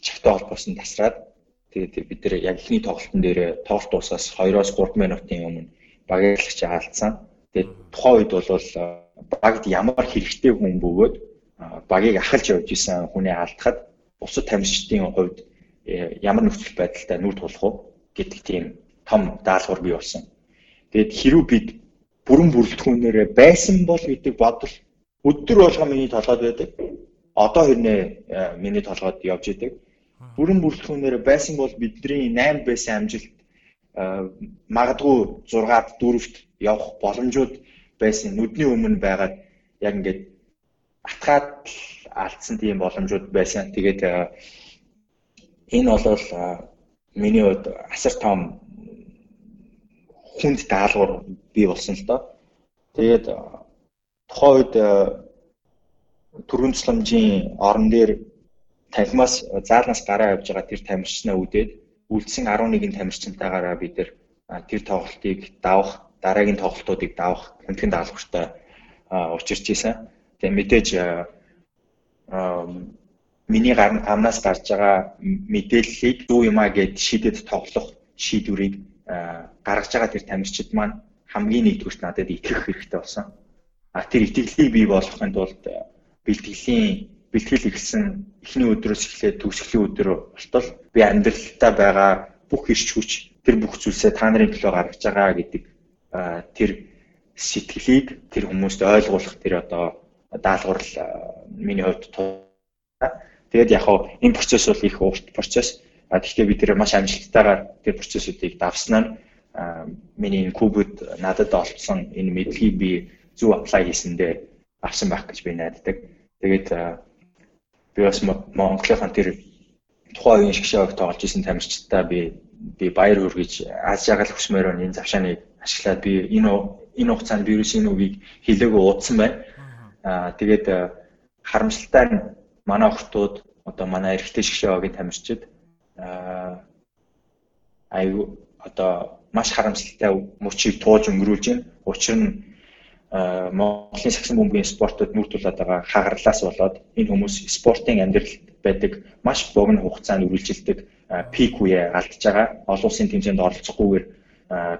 Speaker 6: чагтай холбоосон тасраад тэгээд бид нэр яг ихний тоглолтын дээр тоглолт дуусаас 2-оос 3 минутын өмнө багийн ахлагчаа алдсан. Тэгээд тухайн үед бол багт ямар хэрэгтэй хүн бөгөөд багийг ахалж явж исэн хүнээ алдахад бусад тамирчдын хувьд э, ямар нөхцөл байдалтай нүүр тулах уу гэдэг тийм том даалгавар бий болсон. Тэгээд хэрүү бид бүрэн бүрэлдэхүүнээрээ байсан бол гэдэг бодол өдөр болгоо миний толгойд байдаг. Одоо хэрнээ э, миний толгойд явж идэг. Бүрэн бүрэлдэхүүнээрээ байсан бол бидний 8 байсан амжилт э, магадгүй 6-ад 4-т явах боломжууд байсан. Нүдний өмнө байгаад яг ингээд атгаад алдсан тийм боломжууд байсан. Тэгээд энэ бол миний хувьд асар том хүнд даалгавар бий болсон л доо. Тэгээд тухайн үед төрийн тусламжийн орон дээр танхимаас заалнаас гараа явж байгаа тэр тамирчнаа үдээд үлдсэн 11 тамирчнтайгаараа бид тэр тоглолтыг давах дараагийн тоглолтуудыг давах хэмтгэн даалгавартай учирч ийсэн. Тэгээ мэдээж миний амнаас гарч байгаа мэдээллийг юу юм а гэд шидэд тоглох шийдвэрийг гаргаж байгаа тэр тамирчид маань хамгийн нэгдүгürt надад итгэх хэрэгтэй болсон. А тэр итгэлийг бий болгохын тулд бэлтгэлийн бэлтгэл эхэлсэн эхний өдрөөс эхлээд төгсгөлийн өдөр болтол би амьдралдаа байгаа бүх ирч хүч тэр бүх зүйлсээ та нарын төлөө гаргаж байгаа гэдэг тэр сэтгэлийг тэр хүмүүст ойлгуулах тэр одоо даалгавар миний хувьд тэгээд яг хаа энэ процесс бол их урт процесс. А тэгэхээр бид нэр маш амжилттайгаар тэр процессуудыг давснаар миний энэ кубуд надад олцсон энэ мэдлэгийг би зөв аплай хийсэндээ авсан байх гэж би найддаг. Тэгээд би бас Монголынхан тэр тухайн үеийн шгшээг тоглож исэн тамирчдаа би би баяр хүргэж аз жаргал хүсмээр энэ завшааныг ашиглаад би энэ энэ хугацаанд вирусын үгийг хилээгөө уудсан байна. Тэгээд харамсалтай нь манай охтууд одоо манай эрэгтэй шгшээгийн тамирчид аа аюу одоо маш харамсалтай мөчийг туулж өнгөрүүлж байна. Учир нь Монголын сагсан бөмбөгийн спортод нүүр тулаад байгаа хагарлаас болоод энэ хүмүүс спортын амьдралд байдаг маш богино хугацаанд үргэлжилдэг пик үе алдж байгаа. Олон улсын тэмцээнд оролцохгүйгээр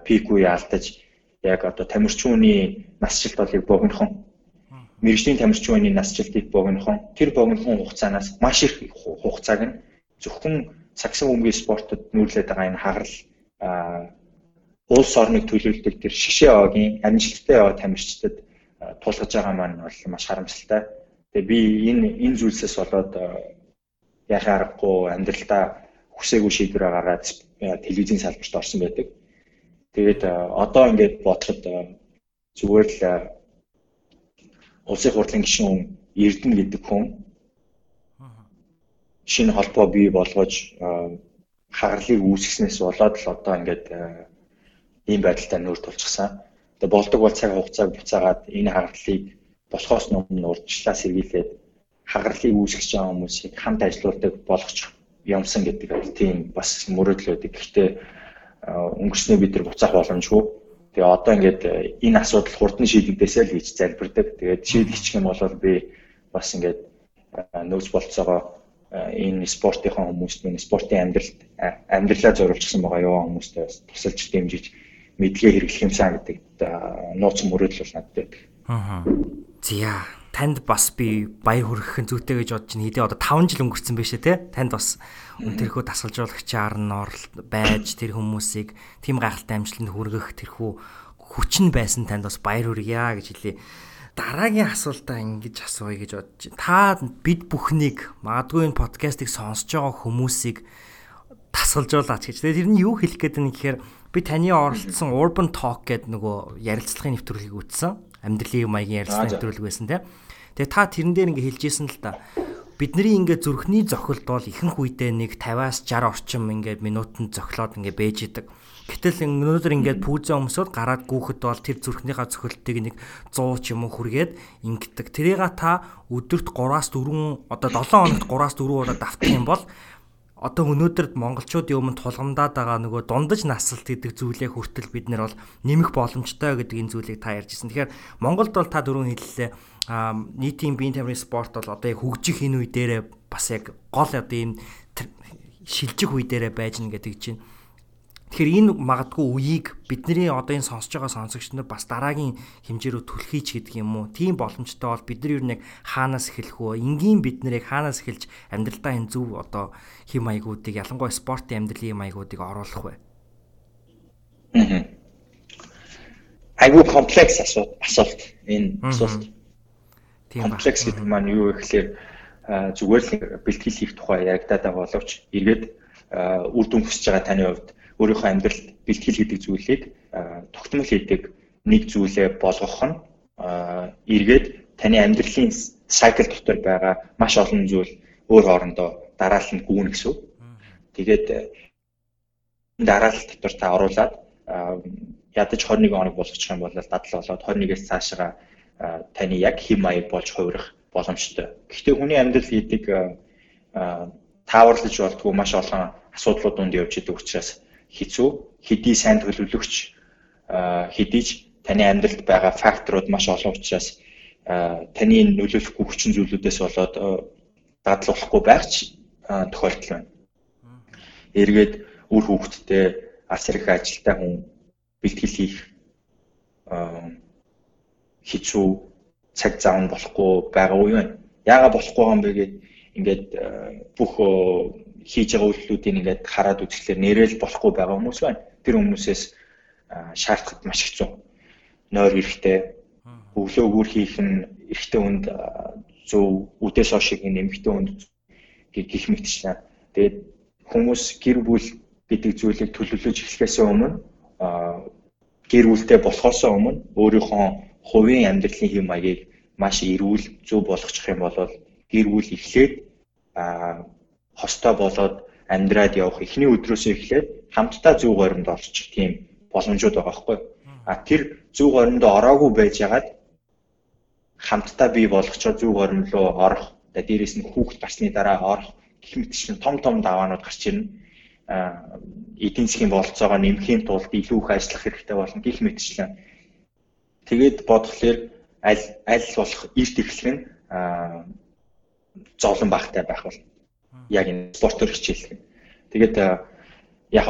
Speaker 6: пик үе алдаж яг одоо тамирчууны насжилт болыг богинохон мэрэгжлийн тамирчууны насжилтыг богинохон тэр богинохон хугацаанаас маш их хугацааг нь зөвхөн сагсан бөмбөгийн спортод нүүрлээд байгаа энэ хагарал улс орныг төлөөлдөг тэр шишээ огийн амжилттай яваа тамирчдад тулгаж байгаа маань бол маш харамсалтай. Тэгээ би энэ энэ зүйлсээс болоод яхаа аргагүй амьдралдаа хүсээгүй шийдвэр гаргаад телевизийн салбарт орсон байдаг. Тэгээд одоо ингээд бодоход зүгээр л улсын хурлын гишүүн Эрдэнэ гэдэг хүн шинэ холбоо бий болгож хагарлыг үүсгэснээс болоод л одоо ингээд ийм байдалтай нүүр тулчихсан. Тэгээ болдог бол цаг хугацааг буцаагаад энэ хагарлыг болохоос өмнө урдчлаа сэргийлээд хагарлыг үүсгэж байгаа хүмүүсийг хамт ажиллаулдаг болгочих юмсан гэдэг тийм бас мөрөөдөл өгдөг. Гэхдээ өнгөрснөө бид нар буцаах боломжгүй. Тэгээ одоо ингээд энэ асуудал хурдан шийдэгдээсэй л гэж залбирдаг. Тэгээд шийдэгчих юм бол би бас ингээд нөөц болцоогоо энэ спортынхаа хүмүүст мөн спортын амьдралд амьдралаа зориулчихсан байгаа яваа хүмүүстээ бас тусалж дэмжиж мэдлэгээ хэрэглэх юмсан гэдэг нууц мөрөөдөл бол надад байдаг.
Speaker 1: Аа. Зя танд бас би баяр хүргэх зүйтэй гэж бодож байна. Хэдий одоо 5 жил өнгөрцөн биш ээ те. Танд бас тэрхүү дасгалжуулагчаар нь байж тэр хүмүүсийг тийм гайхалтай амжилтанд хүргэх тэрхүү хүчин байсан танд бас баяр хүргье гэж хэлье. Дараагийн асуултаа ингэж асууя гэж бодож байна. Та бид бүхнийг магадгүй энэ подкастыг сонсож байгаа хүмүүсийг дасгалжуулаач гэж. Тэр нь юу хэлэх гээд байна гэхээр би таны оролцсон Urban Talk гэдэг нөгөө ярилцлагын нэвтрүүлгийг үзсэн. Амьдралын маягийн ярилцлагын нэвтрүүлэг байсан тийм. Тэгээ та тэрэн дээр ингээ хэлжсэн л та. бидний ингээд зүрхний зохилт бол ихэнх үедээ нэг 50-аас 60 орчим ингээд минутанд зохилоод ингээд бэж идэг. Гэтэл өнөөдөр ингээд пүүзэн өмсөд гараад гүүхэд бол тэр зүрхнийхаа цохилтыг нэг 100 ч юм уу хүргээд ингэдэг. Тэрийг та өдөрт 3-аас 4 одоо 7 хоногт 3-аас 4 удаа давтах юм бол одоо өнөөдөр монголчуудын өмнө тулгамдаад байгаа нөгөө дундаж насалт гэдэг зүйлээ хүртэл бид нар бол нэмэх боломжтой гэдэг энэ зүйлийг та ярьжсэн. Тэгэхээр Монголд бол та дөрөв хэллээ нийтийн биеийн тамирын спорт бол одоо яг хөгжих энэ үе дээрээ бас яг гол одоо ийм шилжих үе дээрээ байж гэнэ гэдэг чинь Тэгэхээр энэ магадгүй үеийг бидний одоо энэ сонсож байгаа сонсогч нар бас дараагийн хэмжээрөө түлхийч гэдэг юм уу? Тийм боломжтой бол бид нар юу нэг хаанаас эхэлэх вэ? Энгийн бид нарыг хаанаас эхэлж амьдралдаа энэ зөв одоо хэм маягуудыг ялангуяа спортын амьдралын маягуудыг оруулах вэ?
Speaker 6: Айгуу комплекс асуулт асуулт энэ асуулт. Комплекс гэдэг маань юу вэ гэхээр зүгээр л бэлтгэл хийх тухай яригадаад байгаа боловч эргээд үр дүн хүсэж байгаа таны хувьд өөрийнхөө амьдралд бэлтгэл гэдэг зүйлийг тогтмол хийдэг нэг зүйлээ болгох нь эргээд таны амьдралын сайкл дотор байгаа маш олон зүйл өөр хоорондоо дараалал нь гүн гэсэн. Тэгээд дараалал дотор та оруулаад ядаж 21 хоног болгочих юм бол дадал болоод 21-ээс цаашаа таны яг хэм маяг болж хувирах боломжтой. Гэхдээ хүний амьдрал гэдэг тааварлаж болдгоо маш олон асуудлууд донд явж идэг учраас хэцүү хэдий сайн төлөвлөгч хэдийч таны амьдралд байгаа факторууд маш олон учраас таны нөлөөлөхгүй хүчин зүйлүүдээс болоод дадлуулахгүй байх ч тохиолдол байна. Эргээд үр хүүхдтэй арс хэрэг ажилтай хүн бэлтгэл хийх хэцүү цаг зав нь болохгүй байгаа уу юм. Яагаад болохгүй юм бэ гэгээд ингээд бүх хийж байгаа үйлдэлүүдийг ингээд хараад үзэхлээр нэрэл болохгүй байгаа хүмүүс байна. Тэр хүмүүсээс шаардахад маш хэцүү. Нойр хэрэгтэй, өглөө өгөр хийх нь эрэгтэй хүнд зөв үдээс хойшиг нэмэгтэй хүнд гих мэтчлээ. Тэгээд хүмүүс гэр бүл гэдэг зүйлийг төлөвлөж эхлэхээс өмнө гэр бүлтэй болохоос өмнө өөрийнхөө хувийн амьдралын хэм маягийг маш эрүүл зөв болгочих юм бол гэр бүл эхлээд хостой болоод амьдраад явах эхний өдрөөсөө эхлээд хамтдаа зүг горимд орчих тийм боломжууд байгаа байхгүй. А тэр зүг горимд ороогүй байж ягаад хамтдаа бий болгочоо зүг горим руу орох. За дээрэс нь хүүхд гарсны дараа орох гэх мэт чинь том том даваанууд гарч ирнэ. Эдийн засгийн бололцоогоо нэмэхийн тулд илүү их ажиллах хэрэгтэй болно гэх мэтчлэн. Тэгээд бодглохлоор аль аль болох эрт эхлэх нь зовлон багтай байх бол яг энэ спортоор хичээлэх нь. Тэгээд яг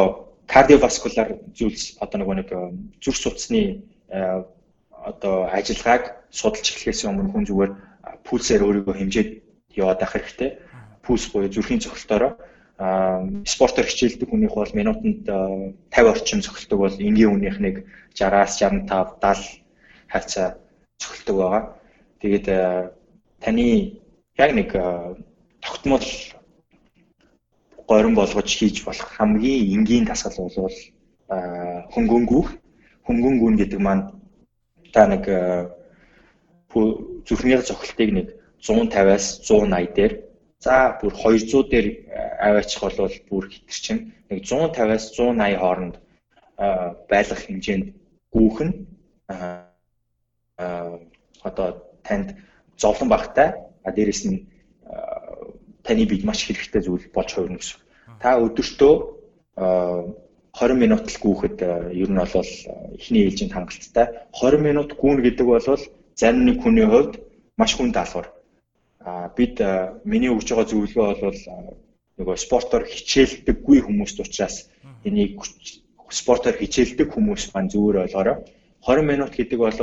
Speaker 6: кардиоваскулар зүйлс одоо нөгөө нэг зүрх судасны одоо ажиллагааг судалж эхлэхээс өмнө хүн зүгээр пульсээр өөрийгөө хэмжээд яваад байх хэрэгтэй. Пульс буюу зүрхийн цогцолтоороо спортоор хичээлдэг хүнийх бол минутанд 50 орчим цогцолдог бол энгийн хүнийх нэг 60-аас 65 70 хавцаа цогцолдог байгаа. Тэгээд таны яг нэг тогтмол горин болгож хийж болох хамгийн энгийн дасгал бол хөнгөнгүүх хөнгөнгүүн гэдэг маань та нэг зүрхний цохилтыг нэг 150-аас 180 дээр за бүр 200 дээр аваачих бол бүр хитэрчин нэг 150-аас 180 хооронд байлгах хэмжээнд гүүх нь одоо танд зовлон багтай а дээрэс нь таны бид маш хэрэгтэй зүйл болж хувирна гэсэн. Та өдөртөө 20 минут л гүүхэд ер нь бол эхний ээлжинд хангалттай. 20 минут гүүн гэдэг бол зарим нэг хүний хувьд маш хүн даалгавар. А бид миний өгж байгаа зөвлөгөө бол нөгөө спортоор хичээлдэггүй хүмүүст учраас энийг спортоор хичээлдэг хүмүүс маань зүгээр ойлгоорой. 20 минут гэдэг бол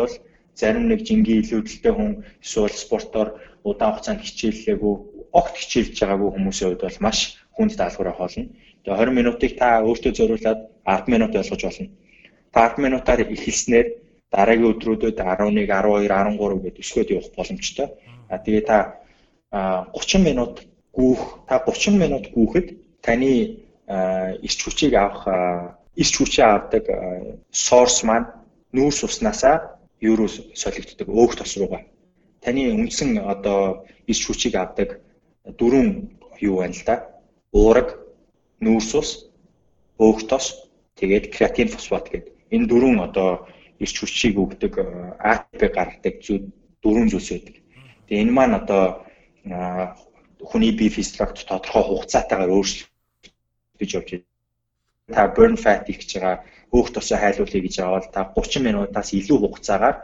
Speaker 6: зарим нэг жингийн илүүдэлтэй хүн эсвэл спортоор удаан хугацаанд хичээллээгүй огт хичээлж байгаагүй хүмүүсийн хувьд бол маш хүнд даалгавар авах болно. Тэгээ 20 минутыг та өөртөө зориулаад 10 минут ойлгож болно. Та 10 минутаар эхэлснээр дараагийн өдрүүдэд 11, 12, 13 гэдэг өсгөөд явах боломжтой. А тэгээ та 30 минут гүүх, та 30 минут гүүхэд таны ирч хүчийг авах ирч хүчээ авдаг source маань нүүрс уснасаа руу солигддог өөх тос руугаа. Таны үндсэн одоо ирч хүчийг авдаг дөрвөн юу байна л да. Уураг, нүүрс ус, өөгтос, тэгээд креатин фосфат гэдэг. Энэ дөрвөн одоо ирч хүчийг өгдөг ATP гаргадаг зүйл дөрвөн зүйлс байдаг. Тэгээ энэ маань одоо хүний бие физиологт тодорхой хугацаатайгаар өөрчлөгдөж явж байна. Та burn fat их гэж байгаа хөөх тосоо хайлуулъя гэж аваад та 30 минутаас илүү хугацаагаар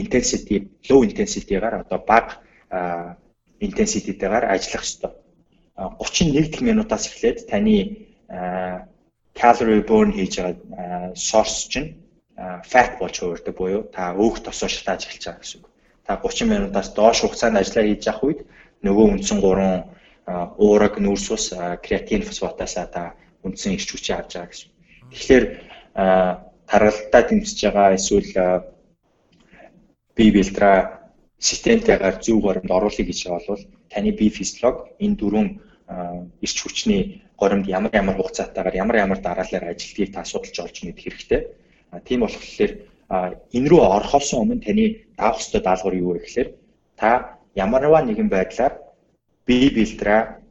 Speaker 6: intensity low intensity-гаар одоо бага intensity-тэйгээр ажиллах ёстой. 31 минутаас эхлээд таны calorie burn хийж байгаа source чинь fat болж хувирдаг буюу та өөх тосоо шатааж эхэлж байгаа гэсэн үг. Та 30 минутаас доош хугацаанд ажиллаа хийж явах үед нөгөө үндсэн 3 уураг, нүүрс ус, креатин фосфатаас та үндсэн ирч хүчээ авч байгаа гэсэн. Тэгэхээр тархалтаа дэмжиж байгаа эсвэл бие билдра системтэйгээр зөв горимд оруулах гэж байгаа бол таны бие физиолог энэ дөрвөн ирч хүчний горимд ямар ямар хугацаатаагаар ямар ямар дараалал ажилтгийг та судалж олж мэдэх хэрэгтэй. Тийм болохоор энэ рүү орохоос өмнө таны даах ёстой даалгавар юу вэ гэхээр та ямарваа нэгэн байдлаар бие билдраа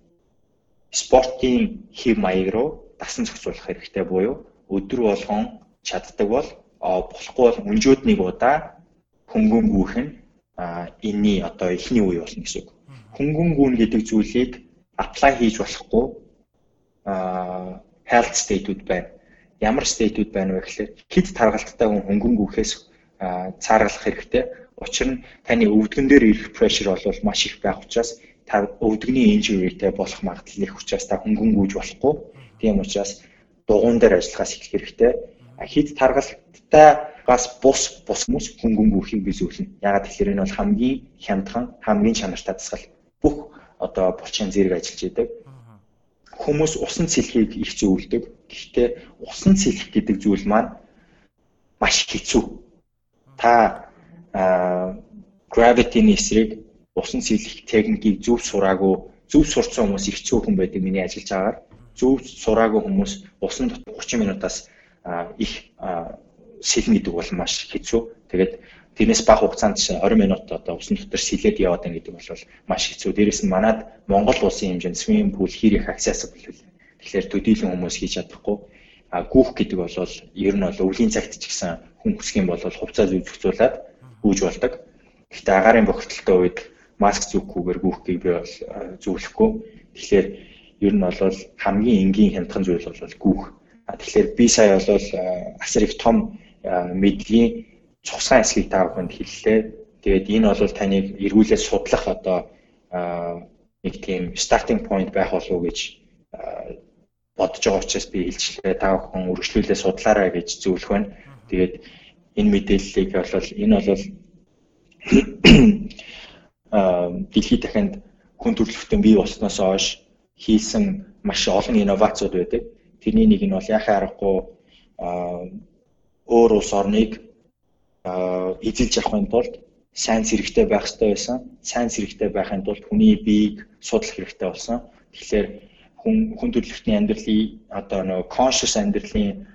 Speaker 6: спортын хэв маяг руу дасан зохицуулах хэрэгтэй буюу өдөр болгон чаддаг бол болохгүй бол өнжөөд нэг удаа хөнгөн гүйх нь энэний одоо эхний үе болно гэсэн үг. Хөнгөн гүүн гэдэг зүйлийг apply хийж болохгүй health state-үүд байна. Ямар state-үүд байна вэ гэхээр хэд таргалттай хүн хөнгөн гүйхээс цааргалах хэрэгтэй. Учир нь таны өвдгөн дээр ирэх pressure бол маш их байх учраас та өвдгөний injuryтэй болох магадлал их учраас та хөнгөн гүйж болохгүй. Тийм учраас дугуун дээр ажиллахаас их хэрэгтэй. Хэд таргалттай газ бус бус хүмүүс хөнгөн гүйхийг бизүүлнэ. Ягаад тэгэхээр энэ бол хамгийн хямдхан, хамгийн чанартай дасгал. Бүх одоо булчин зэрэг ажиллаж идэг. Хүмүүс усан цэлхийг их зөвлөдөг. Гэхдээ усан цэлх гэдэг зүйл маань маш хэцүү. Та gravity-ний эсрэг усан цэлх техникийг зөв сураагүй, зөв сурцсан хүмүүс их цөөхөн байдаг миний ажиллаж байгаагаар зөв сураагүй хүмүүс усан дотор 30 минутаас их сэлнэ гэдэг бол маш хэцүү. Тэгээд тэрнээс бага хугацаанд 20 минут одоо усан дотор сэлээд яваад байна гэдэг бол маш хэцүү. Дээрээс нь манад Монгол улсын хэмжээнд swimming pool хийх accessible хэлээ. Тэгэхээр төдийлөн хүмүүс хийж чадахгүй. А гүүх гэдэг бол ер нь бол өвлийн цагт ч гэсэн хүн хүсэх юм бол хувцас үзүүлээд гүйж болдог. Гэхдээ агаарын бохирдолтой үед маск зүүхгүйгээр гүүхгийг би бол зөвлөхгүй. Тэгэхээр ер нь бол хамгийн энгийн хямдхан зүйл бол гүүх. Тэгэхээр би сая бол асар их том мэдлийн цусган эсхийг та бүхэнд хэллээ. Тэгээд энэ бол таныг эргүүлээд судлах одоо нэг тийм starting point байх болов уу гэж бодож байгаа учраас би хэлчихлээ. Та бүхэн үргэлжлүүлээ судлаарай гэж зөвлөх байна. Тэгээд энэ мэдээллийг бол энэ бол дэлхийд дахинд хүн төрөлхтөн бий болсноос хойш хийсэн маш олон инновацууд байдаг. Тэрний нэг нь бол яхаа аргагүй өөр улс орныг эзэлж авахын тулд сайн зэрэгтэй байх хэрэгтэй байсан. Сайн зэрэгтэй байхын тулд хүний биеийг судлах хэрэгтэй болсон. Тэгэхээр хүн хүн төрөлхтний амьдралын одоо нөгөө conscious амьдралын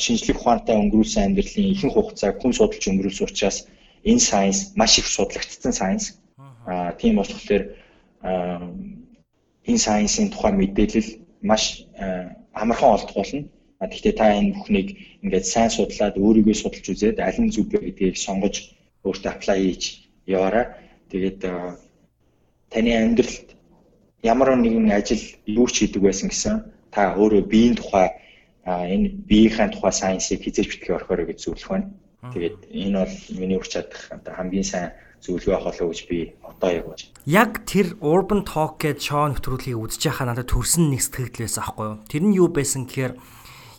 Speaker 6: шинжлэх ухаантай өнгөрүүлсэн амьдралын ихэнх хугацааг хүн судалж өнгөрүүлсэн учраас энэ сайенс маш их судлагдсан сайенс. Аа тийм болохоор энэ сайенсийн тухай мэдээлэл маш амархан олдох болно. Гэхдээ та энэ бүхнийг ингээд сайн судлаад өөрийгөө судалж үзээд аль нь зөв бэ гэдгийг сонгож өөртөө apply хийж яваарай. Тэгээд таны амьдралд ямар нэгэн ажил юу ч хийдэг байсан гэсэн та өөрөө биеийн тухай энэ биеийнхээ тухай сайенсыг хизээж битгий орхиорой гэж зөвлөх байна. Тэгээд энэ бол миний урч чадах хамгийн сайн зөвлөгөө авах болов гэж би одоо яг бож.
Speaker 1: Яг тэр Urban Talk гэж шоу нэвтрүүлгийг үзэж байхаа надад төрсэн нэг сэтгэл байсан аахгүй юу? Тэр нь юу байсан гэхээр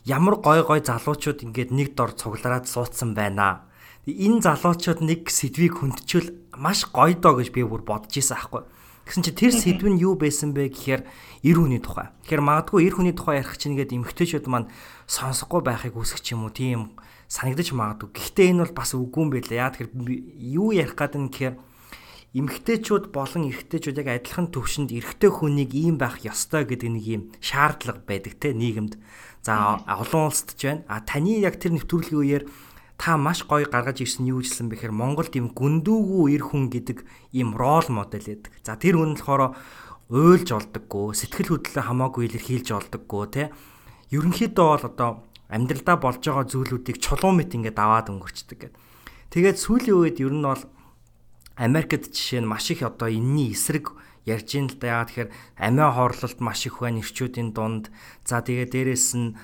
Speaker 1: ямар гой гой залуучууд ингээд нэг дор цуглараад суудсан байна. Энэ залуучууд нэг сэдвийг хүндчүүл маш гоё доо гэж би бүр бодож исэн аахгүй. Гэсэн чи тэр сэдв нь юу байсан бэ гэхээр эр хүний тухай. Тэгэхээр магадгүй эр хүний тухай ярих чинь ингээд эмгтээчүүд маань сонсохгүй байхыг үсэх ч юм уу тийм санагдаж магадгүй. Гэхдээ энэ бол бас үгүй юм байлаа. Яа тэгэхээр юу ярих гэдэг нь гэхээр эмгтээчүүд болон эрэгтэйчүүд яг адилхан төвшөнд эрэгтэй хүнийг ийм байх ёстой гэдэг нэг юм шаардлага байдаг те нийгэмд. За олон улсад ч байна. А таны яг тэр нэвтрүүлгийн үеэр та маш гоё гаргаж ирсэн юу гэсэн бэхээр Монголд ийм гүндүүгүү эр хүн гэдэг ийм рол модель байдаг. За тэр хүн болохоор уйлж олдоггүй, сэтгэл хөдлөлөө хамаагүй илэрхийлж олдоггүй те. Ерөнхийдөө бол одоо амьдралдаа болж байгаа зүйлүүдийг чулуун мэт ингээд аваад өнгөрчдөг гэдэг. Тэгээд сүүлийн үед ер нь бол Америкт жишээ нь маш их одоо энэний эсрэг ярьж ин л да. Яагаад тэгэхээр амиа хорлолт маш их байна ирчүүдийн дунд. За тэгээ дээрэс нь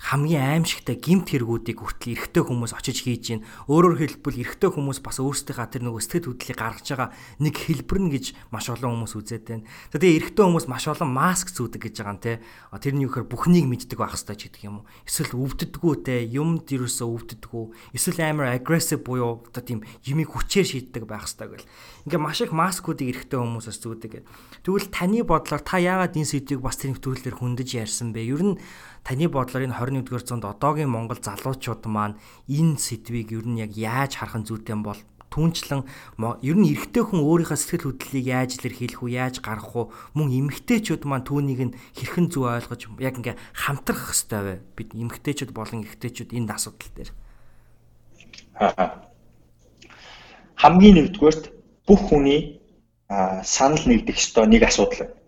Speaker 1: хамгийн аимшигтай гимт хэрэгүүдийг хүртэл эрэгтэй хүмүүс очиж хийж гин өөрөөр хэлбэл эрэгтэй хүмүүс бас өөрсдийнхаа тэр нөгөө сэтгэл хөдлөлийг гаргаж байгаа нэг хэлбэр нь гэж маш олон хүмүүс үзээд байна. Тэгээ эрэгтэй хүмүүс маш олон маск зүүдэг гэж байгаа юм те. Тэрний үхээр бүхнийг мэддэг байх хэрэгтэй ч гэдэг юм уу. Эсвэл өвддөггүй те юмд ерөөсөө өвддөггүй. Эсвэл амар aggressive буюу одоо тийм юмыг хүчээр шийддэг байх хэрэгтэй гэл. Ингээ маш их маскуудыг эрэгтэй хүмүүсээс зүүдэг. Тэгвэл таны бодлоор та яагаад энэ сэдвийг бас тэр нэвтрүүлгээр хөндөж ярьсан бэ? Ер нь таны бодлоор энэ 21-р зуунд одоогийн Монгол залуучууд маань энэ сэдвийг ер нь яг яаж харах нь зүйтэй бол түнчлэн ер нь эрэгтэй хүн өөрийнхөө сэтгэл хөдлөлийг яаж илэрхийлэх үү, яаж гаргах уу, мөн эмэгтэйчүүд маань түүнийг нь хэрхэн зөв ойлгож яг ингээ хамтрах хэрэгтэй вэ? Бид эмэгтэйчүүд болон эрэгтэйчүүд энэ асуудал дээр.
Speaker 6: Хамгийн нэгдүгээрт бүх хүний санал нэгдэх ёстой нэг асуудал байна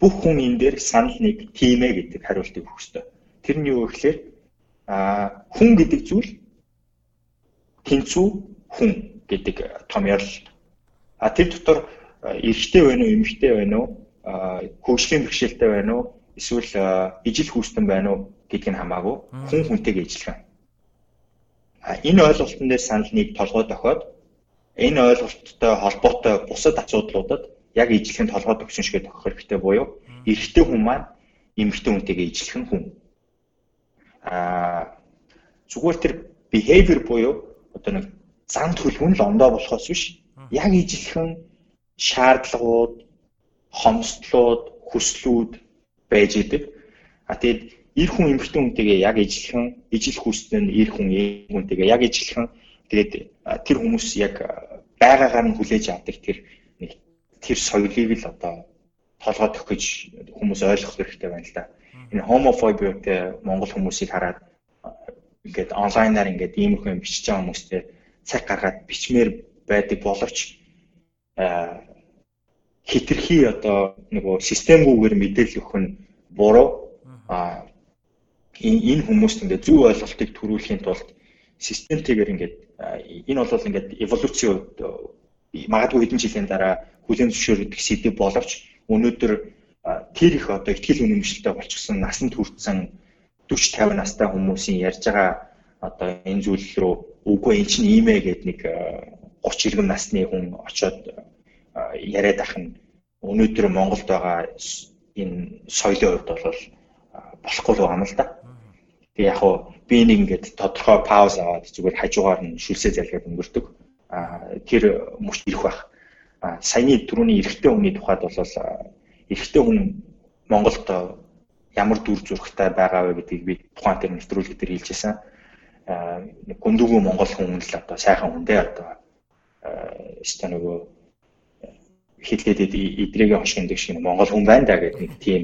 Speaker 6: бүх хүн энэ дээр санал нэг тимэ гэдэг хариултыг өгөх ёстой. Тэр нь юу гэхээр а хүн гэдэг зүйл тэнцүү хүн гэдэг том ярил. А тэр дотор эрэгтэй байна уу, эмэгтэй байна уу, хөгжлийн бэрхшээлтэй байна уу, эсвэл ижил хүүстэн байна уу гэдг нь хамаагүй хүн хүнтэйг ижилхэн. А энэ ойлголтын дээр санал нэг толгой тохиод энэ ойлголттой холбоотой бусад асуудлуудад яг ижилхэн толгой төгсөн шигээ тохих хэрэгтэй буюу эрэгтэй хүн маань эмэгтэй хүнтэйгээ ижилхэн хүн. Аа зүгээр тэр behavior буюу одоо нэг зан төлөв нь л ондоо болохоос биш яг ижилхэн шаардлагууд, хомсдлууд, хүслүүд байж идэг. А тэгээд эр хүн эмэгтэй хүнтэйгээ яг ижилхэн, ижил хүстэй нь эр хүн эм хүнтэйгээ яг ижилхэн тэгээд тэр хүмүүс яг байгаагаар нь хүлээж авдаг тэр тэр соёлыг л одоо толгойд өгөх гэж хүмүүс ойлгох хэрэгтэй байна л да. Энэ homophobiaтэй монгол хүмүүсийг хараад ингээд онлайнаар ингээд иймэрхүү юм бичиж байгаа хүмүүстэй цаг гаргаад бичмээр байдаг боловч хитрхи одоо нөгөө системгүйгээр мэдээлэл өгөх нь буруу а энэ хүмүүст ингээд зөв ойлголтыг төрүүлэхийн тулд системтэйгээр ингээд энэ бол ингээд эволюцийн магадгүй хэдэн жилийн дараа хүлээн зөвшөөрөгдөх сэдв боловч өнөөдөр тэр их одоо ихтгэл үнэмшилтэй болчихсон насанд хүрсэн 40 50 настай хүмүүсийн ярьж байгаа одоо энэ зүйл рүү үгүй эн чинь ийм ээ гэд нэг 30 иргэн насны хүн очоод яриад ах нь өнөөдөр Монголд байгаа энэ соёлын хувьд бол болохгүй байгаа юм л да. Тэгээ яг хуу би нэг ингээд тодорхой пауз аваад зүгээр хажуугаар нь шүлсээ залгаад өнгөрдөг. А тэр мөч ирэх байх саяны түрүүний эрэгтэй хүний тухайд бол эрэгтэй хүн Монголд ямар дүр зурагтай байгаа вэ гэдгийг би тухайн тэр нэвтрүүлэг дээр хэлжсэн. Гүндүгүү Монгол хүн л одоо сайхан хүн дээ одоо өстой нөгөө хэлгээд эдрээгийн хошгиндаг шиг Монгол хүн байна да гэдэг нэг тийм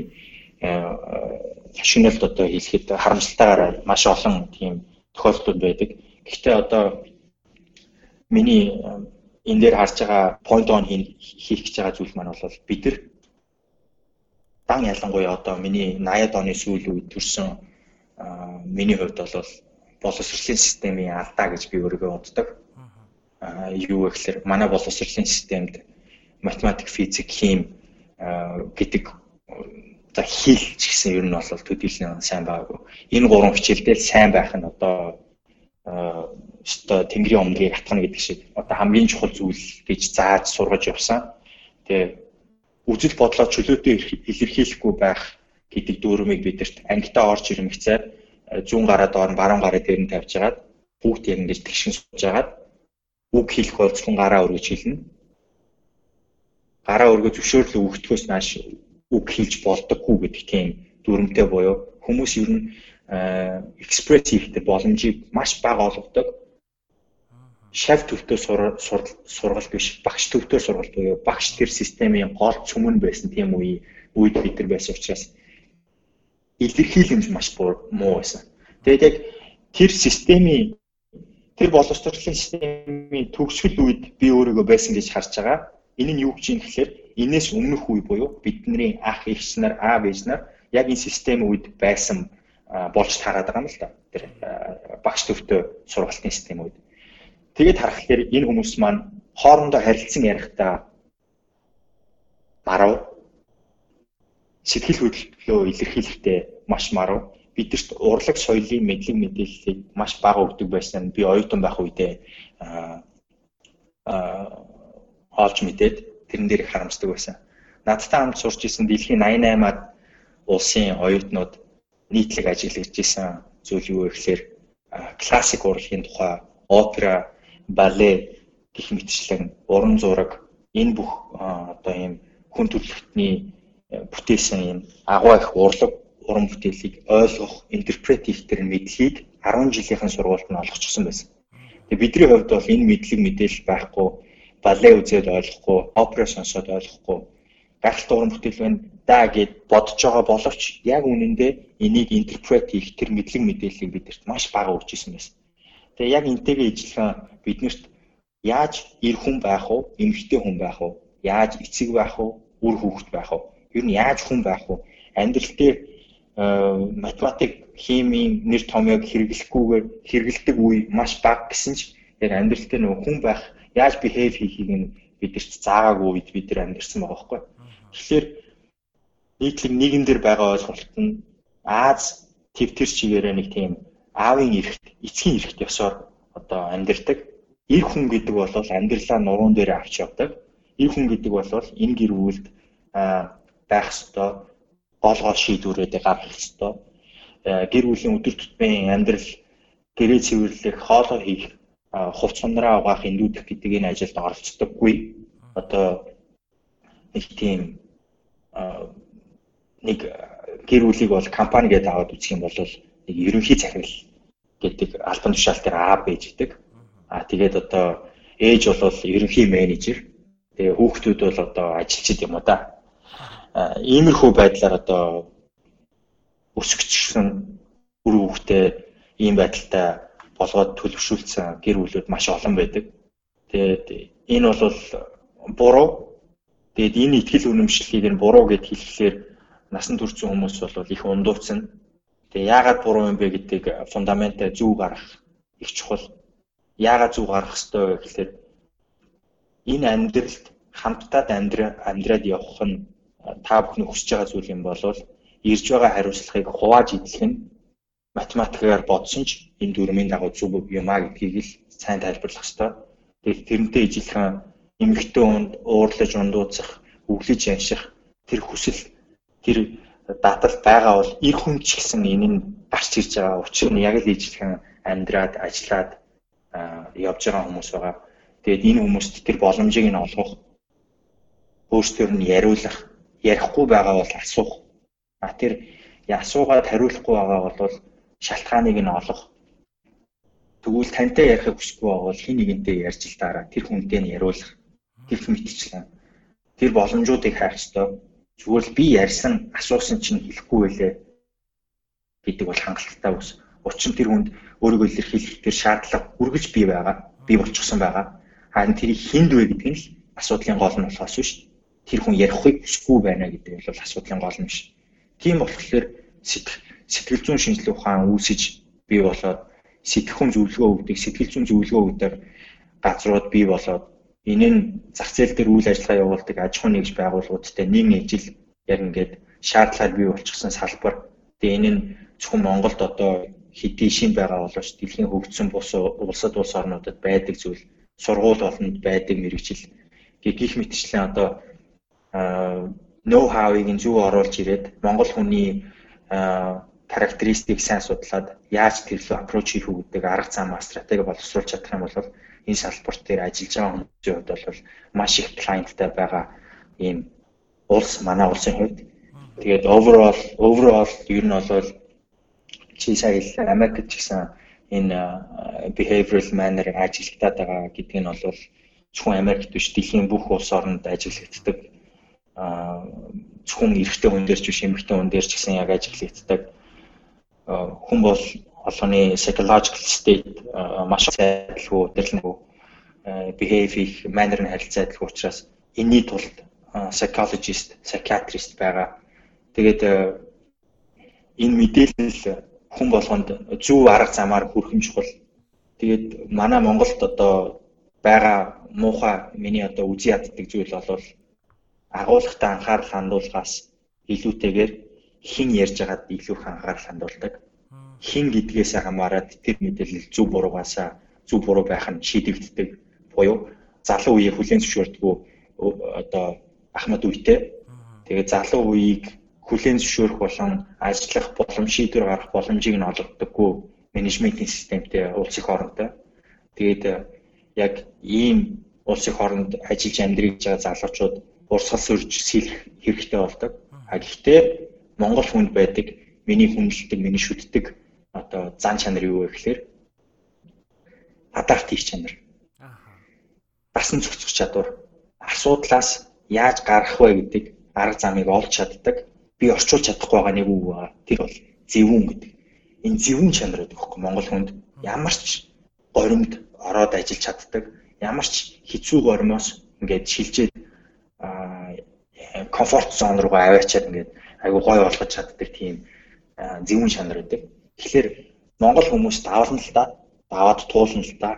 Speaker 6: хошигнолд одоо хэлэхэд харамсалтайгаар маш олон тийм тохиолдлууд байдаг. Гэхдээ одоо миний энэ дээр харж байгаа point on хийх гэж байгаа зүйл маань бол бид нар дан ялангуяа одоо миний 80-ад оны сүүл үед төрсэн миний хувьд бол боловсролын системийн алдаа гэж би өөрийгөө боддог. Аа юу вэ гэхээр манай боловсролын системд математик, физик, хим гэдэг за хэл ч гэсэн ер нь бол төдийлэн сайн байгаагүй. Энэ гурван хичээлдээ сайн байх нь одоо өстой тэнгэрийн өмгийг атгана гэдэг шиг одоо хамгийн чухал зүйл гэж зааж сургаж явсан. Тэгээ үжил бодлоо чөлөөтэй илэрхийлэхгүй байх гэдэг дүүрмийг бидэрт ангитаа орж ирмэгцээ зүүн гараа доор нь баруун гараа дээр нь тавьж агаад бүгд яг ингэж тэгшин сууж агаад үг хэлэх болцлон гараа өргөж хэлнэ. Гараа өргөж зөвшөөрлө өгдөхөөс нааш үг хэлж болдоггүй гэдэг тийм дүрмтэй буюу хүмүүс ер нь экспресс хийхдээ боломжийг маш бага олгодог шав төвтэй сургалт биш багш төвтэй сургалт буюу багш тэр системийн гол цөмөн байсан тийм үе үед бид нар байсан учраас илэрхийлэмж маш муу байсан. Тэгээд яг тэр системийн тэр боловсролын системийн төгсгөл үед би өөрийгөө байсан гэж харж байгаа. Энэ нь юу гэж юм гэхээр энээс өмнөх үе буюу бидний ах эгч нар, аав ээж нар яг энэ систем үед байсан болж тараад байгаа юм л да. Тэр багш төвтэй сургалтын систем үед. Тэгээд харахад энэ хүмүүс маань хоорондоо харилцан ярихдаа марав сэтгэл хөдлөлөө илэрхийлэхдээ маш марав бидэрт урлаг соёлын мэдлэг мэдээллийг маш бага өгдөг байсан нь би оюутан байх үедээ аа олж мэдээд тэрэн дээр их харамсдаг байсан. Надтай хамт сурч исэн дэлхийн 88-аад улсын оюутнууд нийтлэг ажиллаж исэн зүйл юу вэ гэхээр классик урлагийн тухай опера, балет гэх мэтчлэн уран зураг энэ бүх одоо ийм хүн төрөлхтний бүтээсэн юм агуу их урлаг уран бүтээлийг ойлгох, интерпрет хийх тэр мэдлэгийг 10 жилийнхэн сургуульд нь олгочихсон байсан. Тэгээ бидний хувьд бол энэ мэдлэг мэдээлэл байхгүй, балет үзээд ойлгохгүй, опера сонсоод ойлгохгүй, гайхалтай уран бүтээл байна да гэд бодож байгаа боловч яг үнэндээ энийг интерпрет хийх тэр мэдлэг мэдээллийг бидэрт маш бага өгч ирсэн байсан. Тэгээ яг энтэйгээ ижилхэн биднэрт яаж эр хүн байх вэ, эмэгтэй хүн байх вэ, яаж эцэг байх вэ, үр хүүхэд байх вэ? Ер нь яаж хүн байх вэ? Амьдрал дээр математик, химийн нэр томьёог хэрэглэхгүйгээр хэрэгэлдэг үе маш бага гэсэн ч яг амьдрал дээр нөгөө хүн байх, яаж behave хийхийг нь бидэрт заагаагүй үед бид нар амьдэрсэн байгаа байхгүй. Тэгэхээр нийтлэг нийгэм дээр байгаа ойлголт нь Аз твтер чигээрээ нэг тийм аавын эрхт, эцгийн эрхт ёсоор одоо амьдэрдэг. Ир хүн гэдэг бол амьдралаа нуруунд дээр авч явдаг. Ир хүн гэдэг бол энэ гэр бүлд байх ёстой гол гол шийдвэрүүдийг гаргах ёстой. Гэр бүлийн өдөр тутмын амьдрал гэрээ цэвэрлэх, хоолой хийх, хувц сундраа угаах, эндүүдэх гэдэг энэ ажилд оролцдоггүй. Одоо нэг тийм нэг гэр бүлийг бол компани гэдээ аваад үзэх юм бол нэг ерөнхий захирал гэдэг албан тушаалтын А байж идэг. А тэгээд одоо ээж бол ерөнхий менежер. Тэгээ хүүхдүүд бол одоо ажилчид юм уу да иймэрхүү байдлаар одоо өсгөгчсөн үр хүүхдээ ийм байдалтай болгоод төлөвшүүлсэн гэр бүлүүд маш олон байдаг. Тэгээд энэ бол буруу. Тэгээд энэ ихтгэл үнэмшлийг нь буруу гэд хэлэхлээр насан туршсан хүмүүс бол их ундууцна. Тэгээ яагаад буруу юм бэ гэдгийг фундаментаа зөв гаргах их чухал. Яагаад зөв гаргах ёстой вэ гэхээр энэ амьдралд хамтдаа амьдраад явах нь та бүхний хүсэж байгаа зүйл юм бол ирж байгаа хариуцлагыг хувааж идэх нь математикаар бодсон ч энэ дүрмийн дагуу зүг юм а гэдгийг л сайн тайлбарлах хэрэгтэй. Тэгээд тэрнтэй ижилхэн эмэгтэй хүнд уурлаж ундууцах, өглөж янших тэр хүсэл тэр дадал байгаа бол эр хүн ч гэсэн энэ нь гарч ирж байгаа. Учир нь яг л ижилхэн амьдраад, ажиллаад явж байгаа хүмүүс байгаа. Тэгээд энэ хүмүүст тэр боломжийг нь олгох өөрсдөр нь яриулах ярихгүй байгаа бол асуух. А тэр асуугаад хариулахгүй байгаа бол шалтгааныг нь олох. Тэгвэл тантай ярихыг хүсэхгүй бол хин нэгэнтэй ярьж л дараа тэр хүнтэй нь яриулах. Тэр мэтчлэн. Тэр боломжуудыг хайх ёстой. Зүгээр л би ярьсан асуусан чинь хэлэхгүй байлээ гэдэг бол хангалттай ус. Учир нь тэр хүнд өөрийгөө илэрхийлэх тэр шаардлага үргэлж бий байгаа. Бий болчихсон байгаа. Харин тэрийг хүнд вэ гэдэг нь л асуудлын гол нь болохоос биш тэр хүн ярихыг хүсэхгүй байна гэдэг бол асуудлын гол нь биш. Тийм болохоор сэтгэл зүйн шинжилгээ ухаан үүсэж бий болоод сэтгэхүн зөвлөгөө өгдөг, сэтгэл зүйн зөвлөгөө өгдөг газрууд бий болоод энэ нь зах зээл дээр үйл ажиллагаа явуулдаг аж ахуйн нэгж байгууллагуудтай нэг ижил яг ингээд шаардлагаар бий болчихсон салбар. Тэгээ энэ нь зөвхөн Монголд одоо хэдий шин байгаа боловч дэлхийн хөгжсөн бус улсад улс орнуудад байдаг зүйл сургууль олонд байдаг мэрэгжил гэх мэтчлэн одоо ноу хавыг нь зөв оруулж ирээд монгол хүний характеристик сайн судлаад яаж тэр лөө аппроч хийх үү гэдэг арга замаа стратеги боловсруулж чадах юм бол энэ салбарт дээр ажиллаж байгаа хүмүүсийн хувьд бол маш их клиенттай байгаа ийм улс манай улсын хувьд. Тэгээд overall overall ер нь бол чи сая Америкт ч гэсэн энэ behavioral manner ажиллагдаад байгаа гэдэг нь бол зөвхөн Америкт биш дэлхийн бүх улс орнд ажиллагддаг зөвхөн эрэгтэй хүн дээр ч биш эмэгтэй хүн дээр ч гэсэн яг ажиглагддаг. Хүн бол холбооны psychological state маш сайдалгүй тэрлэнгүй behave их manner нь харилцаадалгүй учраас энэний тулд psychologist, psychiatrist байгаа. Тэгээд энэ мэдээлэл хүн болгонд зөв арга замаар хүрэх нь чухал. Тэгээд манай Монголд одоо байгаа муухай миний одоо үзий яддаг зүйл бол агуулгатай анхаарал хандуулахаас илүүтэйгээр хин ярьж байгаад илүү их анхаарал хандуулдаг. Хин гэдгээс хамаарат тэр мэдээлэл зөв буруугаасаа зөв буруу байх нь шийдэгддэг буюу залуу үеийг хүлээн зөвшөөрдгөө одоо Ахмад үетэй. Тэгээд залуу үеийг хүлээн зөвшөөрөх болон ажиллах боломж шийдвэр гаргах боломжийг нь олгодоггүй менежментийн системтэй улс их хоорондоо. Тэгээд яг ийм улс их хооронд ажиллаж амьдрэх гэж байгаа залуучууд урсгал сүрж сэлэх хэрэгтэй болдог. А гэхдээ Монгол хүнд байдаг миний хүндэлдэг, миний шүтдэг одоо зан чанар юу вэ гэхээр адаптив чанар. Дасан зохицох чадвар. Асуудлаас яаж гарах вэ гэдэг арга замыг олж чаддаг. Би орчуулж чадахгүй байгаа нэг үг байгаа. Тэр бол зөвүүн гэдэг. Энэ зөвүүн чанар гэдэг хөхгүй Монгол хүнд ямар ч горимд ороод ажиллаж чаддаг. Ямар ч хэцүү гормоос ингээд шилжээд комфорт зон руу аваачаад ингээд айгу гой болгож чаддаг тийм зөвүүн чанар байдаг. Тэгэхээр Монгол хүмүүс давална л да. Даваад туулна л да.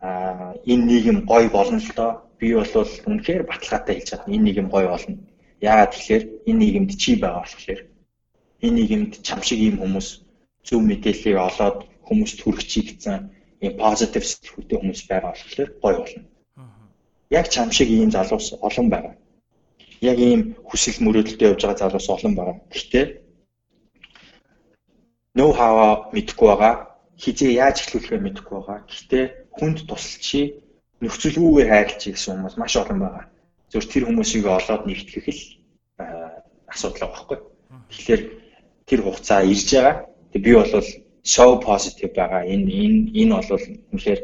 Speaker 6: Аа энэ нийгэм гой болно л доо. Би бол үнэхээр баталгаатай хэлж чадна. Энэ нийгэм гой болно. Яагаад тэгэхээр энэ нийгэмд чи байгаа болохоор энэ нийгэмд чам шиг ийм хүмүүс зөв мэдээллийг олоод хүмүүст хүргэхийг гэсэн ийм позитив сэтгэхүйтэй хүмүүс байгаа болохоор гой болно. Яг чам шиг ийм залуус олон байгаа яг ийм хүсэл мөрөөдөлтөд явж байгаа залуус олон байгаа. Гэхдээ ноу хава мэдгүй байгаа. Хизээ яаж эхлүүлэхээ мэдгүй байгаа. Гэхдээ хүнд тусалчи нөхцөлгүйгээр хайрлчих гэсэн хүмүүс маш олон байгаа. Зөвхөн тэр хүмүүсийг олоод нэгтгэх л асуудал байгаа байхгүй. Тэгэхээр тэр хугацаа ирж байгаа. Тэг би бол so positive байгаа. Энэ энэ энэ бол үнэхээр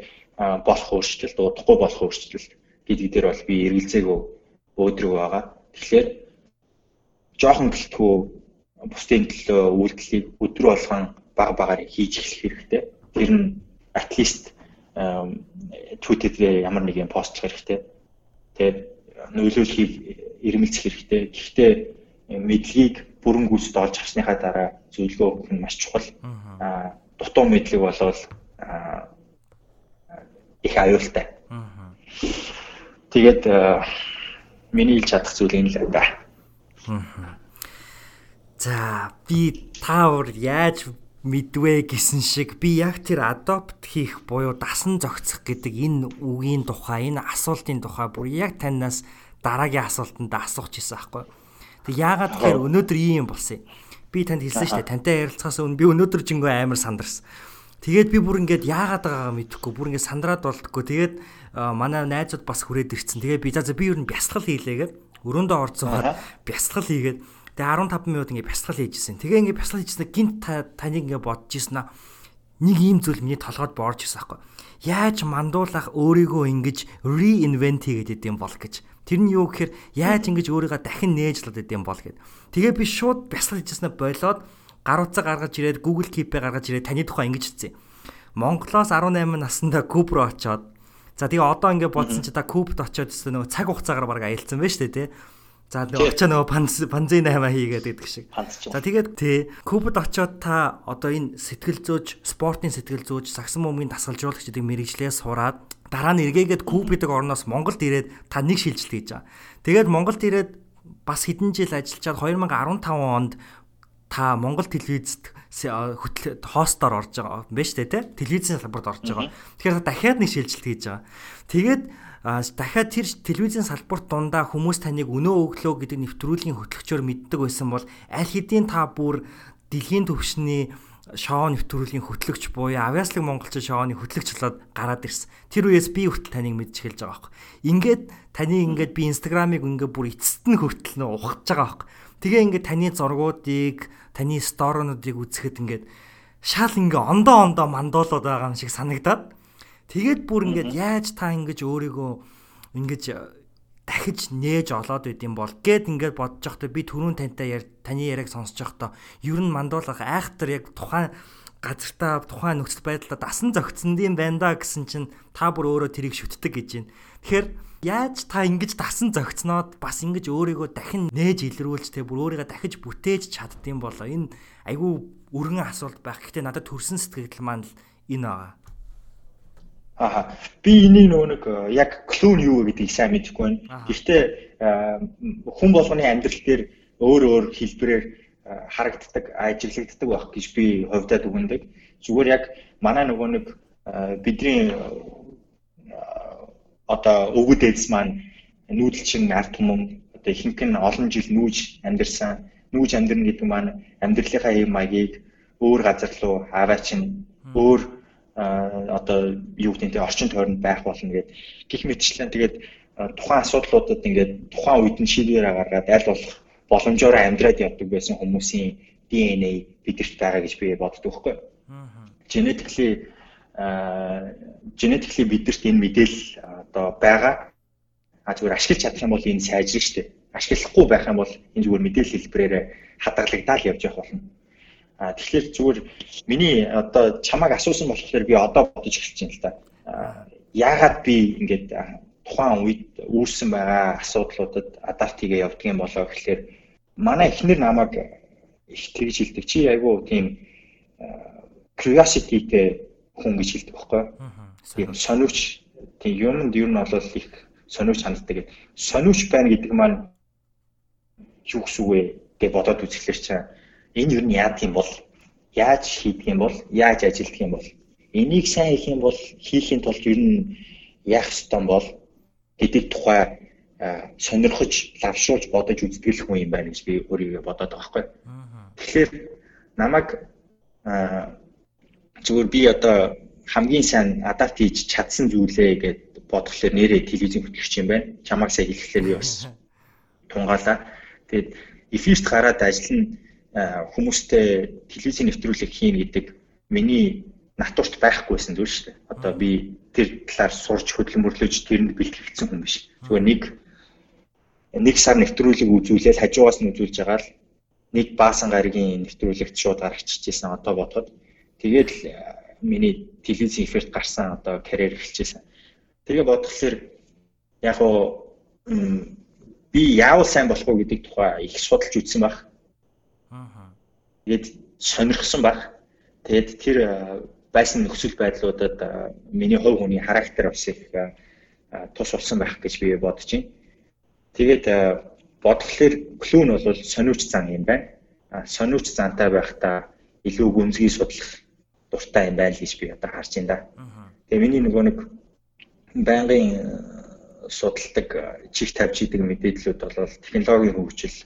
Speaker 6: болох өөрчлөлт, удахгүй болох өөрчлөлт гэдэг дээр бол би эргэлзээгүй өөдрөг байгаа. Тэгэхээр жоохон гэлтгүү бусдын төлөө үйлдэлийг өдөр болгон баг багаар хийж эхлэх хэрэгтэй. Тэр нь at least Twitter дээр ямар нэг юм постчих хэрэгтэй. Тэгээд нөлөөлөхийг ирмэлцэх хэрэгтэй. Гэхдээ мэдлэгийг бүрэн гүйцэд олж авсныхаа дараа зөвлөгөө өгөх нь маш чухал. Аа дутуу мэдлэг болвол их аюултай. Тэгээд миний хэлж чадах зүйл энэ л да.
Speaker 1: За би таавар яаж мэдвэ гэсэн шиг би яг тэр адопт хийх буюу дасан зохицох гэдэг энэ үгийн тухай энэ асуултын тухай бүр яг танаас дараагийн асуултанд асуух гэсэн аахгүй. Тэг яагаад тэгэхээр өнөөдөр ийм болсон юм. Би танд хэлсэн шүү дээ. Тантай ярилцахаас өмнө би өнөөдөр жингөө амар сандарсан. Тэгээд би бүр ингээд яагаад байгаагаа мэдэхгүй бүр ингээд сандраад болдгоо. Тэгээд манай найзууд бас хүрээд ирсэн. Тэгээд би за би ер нь бясалгал хийлээгээд өрөөндөө орцсоод бясалгал хийгээд тэгээ 15 минут ингээд бясалгал хийжсэн. Тэгээ ингээд бясалгал хийжсэн гинт таныг ингээд бодож ирсэн аа. Нэг ийм зүйл миний толгойд боорж ирсэн аахгүй. Яаж мандуулах өөрийгөө ингэж reinvent хийгээд идэм бол гэж. Тэр нь юу гэхээр яаж ингэж өөрийгөө дахин нээж лод идэм бол гэд. Тэгээ би шууд бясалгал хийжснээ болоод гар утсаа гаргаж ирээд Google Keep-ээ гаргаж ирээд таны тухай ингэж хэлсэн. Монголоос 18 наснда Куб руу очоод За тэгээ одоо ингээд бодсон чи та Кубт очиод өстө нөгөө цаг хугацаагаар баг аялцсан байж тээ. За очоо нөгөө панзын 8 хийгээд гэдэг шиг. За тэгээд тий Кубд очиод та одоо энэ сэтгэл зөөж, спортын сэтгэл зөөж, сагсан бөмбөгийн дасгалжуулагч гэдэг мэрэгжлээ сураад дараа нь эргээгээд Куб гэдэг орноос Монголд ирээд та нэг шилжилт хийж байгаа. Тэгээд Монголд ирээд бас хэдэн жил ажиллачаад 2015 онд та Монгол телевизэд хөтөл хостоор орж байгаа юм байна шүү дээ тий. Телевизийн салбарт орж байгаа. Тэгэхээр дахиад нэг шилжилт хийж байгаа. Тэгээд дахиад тэр телевизийн салбарт дундаа хүмүүс таныг өнөө өглөө гэдэг нэвтрүүлгийн хөтлөгчөөр мэддэг байсан бол аль хэдийн та бүр дэлхийн төвшний шоу нэвтрүүлгийн хөтлөгч буюу авьяаслаг монголчин шоуны хөтлөгч болоод гараад ирсэн. Тэр үеэс би хүртэл таныг мэдж эхэлж байгаа байхгүй. Ингээд таны ингээд би инстаграмыг ингээд бүр эцэст нь хүртэл нөө ухаж байгаа байхгүй. Тэгээ ингээд таны зургуудыг, таны сторонуудыг үзэхэд ингээд шал ингээ ондоо ондоо мандуулаад байгаа юм шиг санагдаад тэгээд бүр ингээд яаж та ингэж өөрийгөө ингэж дахиж нээж олоод байд юм бол гэд ингээд бодож байхдаа би түрүүн тантай таны яриаг сонсож байхдаа ер нь мандуулах айхтар яг тухайн газартаа тухайн нөхцөл байдлаа дасан зөгцсөн юм байна да гэсэн чинь та бүр өөрөө тэрийг шүтдэг гэж байна. Тэгэхээр яаж та ингэж дасан зөгцноод бас ингэж өөрийгөө дахин нээж илрүүлж те бүр өөрийгөө дахиж бүтээж чаддсан болоо энэ айгүй өргөн асуулт байх. Гэхдээ надад төрсэн сэтгэл маань л энэ байгаа.
Speaker 6: Аа би энийг нөгөө нэг э, яг клүү нь юу вэ гэдгийг сайн мэдэхгүй байна. Гэхдээ э, хүн болгоны амьдрал дээр өөр өөр хэлбэрээр э, харагддаг, ажиглагддаг байх гэж би хувьдаа дүгнэдэг. Зүгээр яг манай нөгөө нэг бидний одоо өвгөд эдс маань нүүдэлчин арт түмэн одоо ихэнх нь олон жил нүүж амьдэрсэн нүүж амьдрын гэдэг маань амьдралынхаа хэв маягийг өөр газар руу аваач нь өөр одоо юу гэдэг нь орчин тойронд байх болно гэдэг гих мэтчлэн тэгээд тухайн асуудлуудад ингээд тухайн үед нь шийдвэрээ гаргаад аль болох боломжоор амьдраад явдаг байсан хүмүүсийн DNA бидэрт байгаа гэж би боддог байхгүй. Genetically genetically бидэрт энэ мэдээлэл одоо байгаа. А зүгээр ашиглаж чадах юм бол энэ сайжрах шүү дээ. Ашиглахгүй байх юм бол энэ зүгээр мэдээлэл хэлбэрээр хадгалагдаад явж явах болно. А тэгэхээр зүгээр миний одоо чамайг асуусан болохоор би одоо бодож эхэлж байна л да. Яагаад би ингээд тухайн үед үүссэн байгаа асуудлуудад адапт хийгээ явдгийн болоо гэхэлэр манай эхнэр намайг их тэгж хэлдэг. Чи айгүй тийм curiosity-тэй хүн гэж хэлдэг байхгүй юу? Тийм сониуч тийм юмд ер нь бол их сониуч ханддаг гэдэг. Сониуч байна гэдэг маань юу гэсэн үг вэ гэж бодоод үзэхлээр чинь энэ юу нь яадаг юм бол яаж хийдэг юм бол яаж ажилддаг юм бол энийг сайн хийх юм бол хийхийн тулд ер нь яах ёстой бол гэдэг тухай сонирхож лавшуулж бодож үздэг хүн юм байна гэж би өөрийгөө бодоод байгаа байхгүй. Тэгэхээр намайг зүгээр би одоо хамгийн сайн адапт хийж чадсан зүйлээ гэд бодглохлоор нэрээ телевизэн хөтлөгч юм байна. Чамайг сайн хэлэхлээр би бас тунгаалаа. Тэгээд эфирт гараад ажиллана хүмүүстэй телевизийн нэвтрүүлэг хийн гэдэг миний натурт байхгүйсэн зүйл шүү дээ. Одоо би тэр талаар сурч хөдөлмөрлөж тэрэнд бэлтгэгдсэн хүн биш. Зүгээр нэг нэг сар нэвтрүүлэг үзүүлээд хажуугаас нь үзүүлж байгаа л нэг баасан гаригийн нэвтрүүлэгт шууд гаргачихжсэн одоо бодоход тэгээд миний телевизийн эфирт гарсан одоо карьер эхэлчихсэн. Тэгээ бодглохлоор яг уу би яавал сайн болох уу гэдэг тухай их судалж үзсэн байх. Тэгээд сонирхсан баг. Тэгээд тэр байсан нөхцөл байдлуудад миний хувь хүний характер бас их тус болсон байх гэж би бодож байна. Тэгээд бодглохлоор клүү нь бол сониуч зан юм байна. Сониуч зантай байхдаа илүү гүнзгий судлах дуртай юм байна л гэж би одоо харж байна да. Тэгээ миний нөгөө нэг байнгын судалдаг чих тавьж идэг мэдээллүүд бол технологийн хөгжил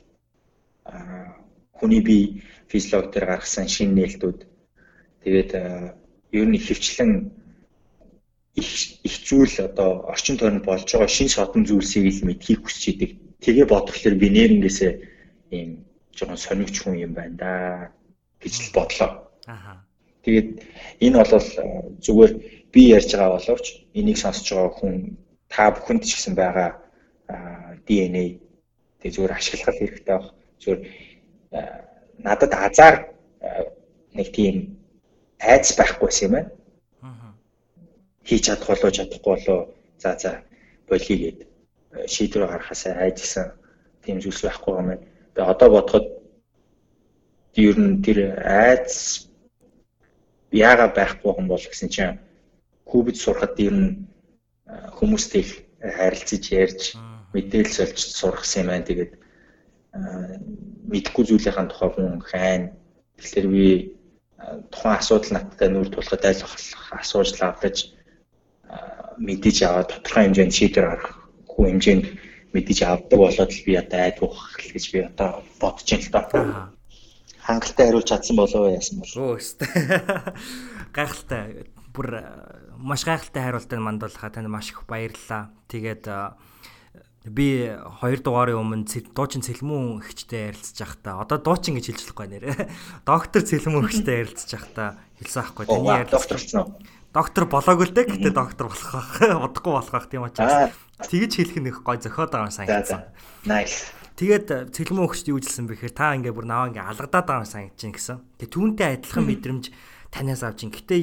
Speaker 6: хүний бие физиологи дээр гаргасан шинэ нээлтүүд тэгээд ер нь хөвчлэн их зүйл одоо орчин тойронд болж байгаа шин содон зүйлсийг л мэдхийг хүсэж идэг. Тэгээ бодглохлоор би нэрнгээсээ ийм жоохон сонирч хүн юм байна да гэж л бодлоо. Аа. Тэгээд энэ бол зүгээр би ярьж байгаа боловч энийг сонсож байгаа хүн та бүхэнд ч гэсэн байгаа DNA тэг зүгээр ашиглах хэрэгтэй баг. Зүгээр надад азар нэг тийм айц байхгүйсэн юм байна. Хийж чадах болоо чадахгүй болоо за за болигээд шийдвэр гаргахаас айжсан тийм зүйлс байхгүй юм байна. Тэгээ одоо бодоход ер нь тэр айц яага байхгүй юм бол гэсэн чинь кубд сурахад ер нь хүмүүстэй харилцаж ярьж мэдээлэл сольж сурахсан юм байна. Тэгээд мэдхгүй зүйлийн тухай хүн хайн тэгэхээр би тухайн асуудал надтай нүүр тулахад айл асууж лавдаж мэдээж аваад тодорхой хэмжээнд шийдвэр гаргах хүн хэмжээнд мэдээж авдаг болоод л би одоо айдвах гэж би одоо бодож байна л доо. Хангалттай хариулж чадсан болов уу яасан бол.
Speaker 1: Өө өстэй. Гайхалтай. Бүр маш гайхалтай хариултанд мандуулахаа танд маш их баярлалаа. Тэгээд би хоёр дугаарын өмнө дуучин цэлмүүн ихчтэй ярилцж байхдаа одоо дуучин гэж хэлж болохгүй нэрэ. Доктор цэлмүүн ихчтэй ярилцж байхдаа хэлсэн аахгүй таны
Speaker 6: ярилцсан.
Speaker 1: Доктор болоогүй л дээ гэтээ доктор болох байх. Удахгүй болох байх тийм учраас тэгж хэлэх нэг гой зөхиод байгаа юм санагдсан.
Speaker 6: Nice.
Speaker 1: Тэгээд цэлмүүн ихчд юу жилсэн бэхээр та ингээ бүр наваа ингээ алгадаад байгаа юм санагдаж байна гэсэн. Тэгээ түүнтэй адилхан мэдрэмж танаас авч ин. Гэтэ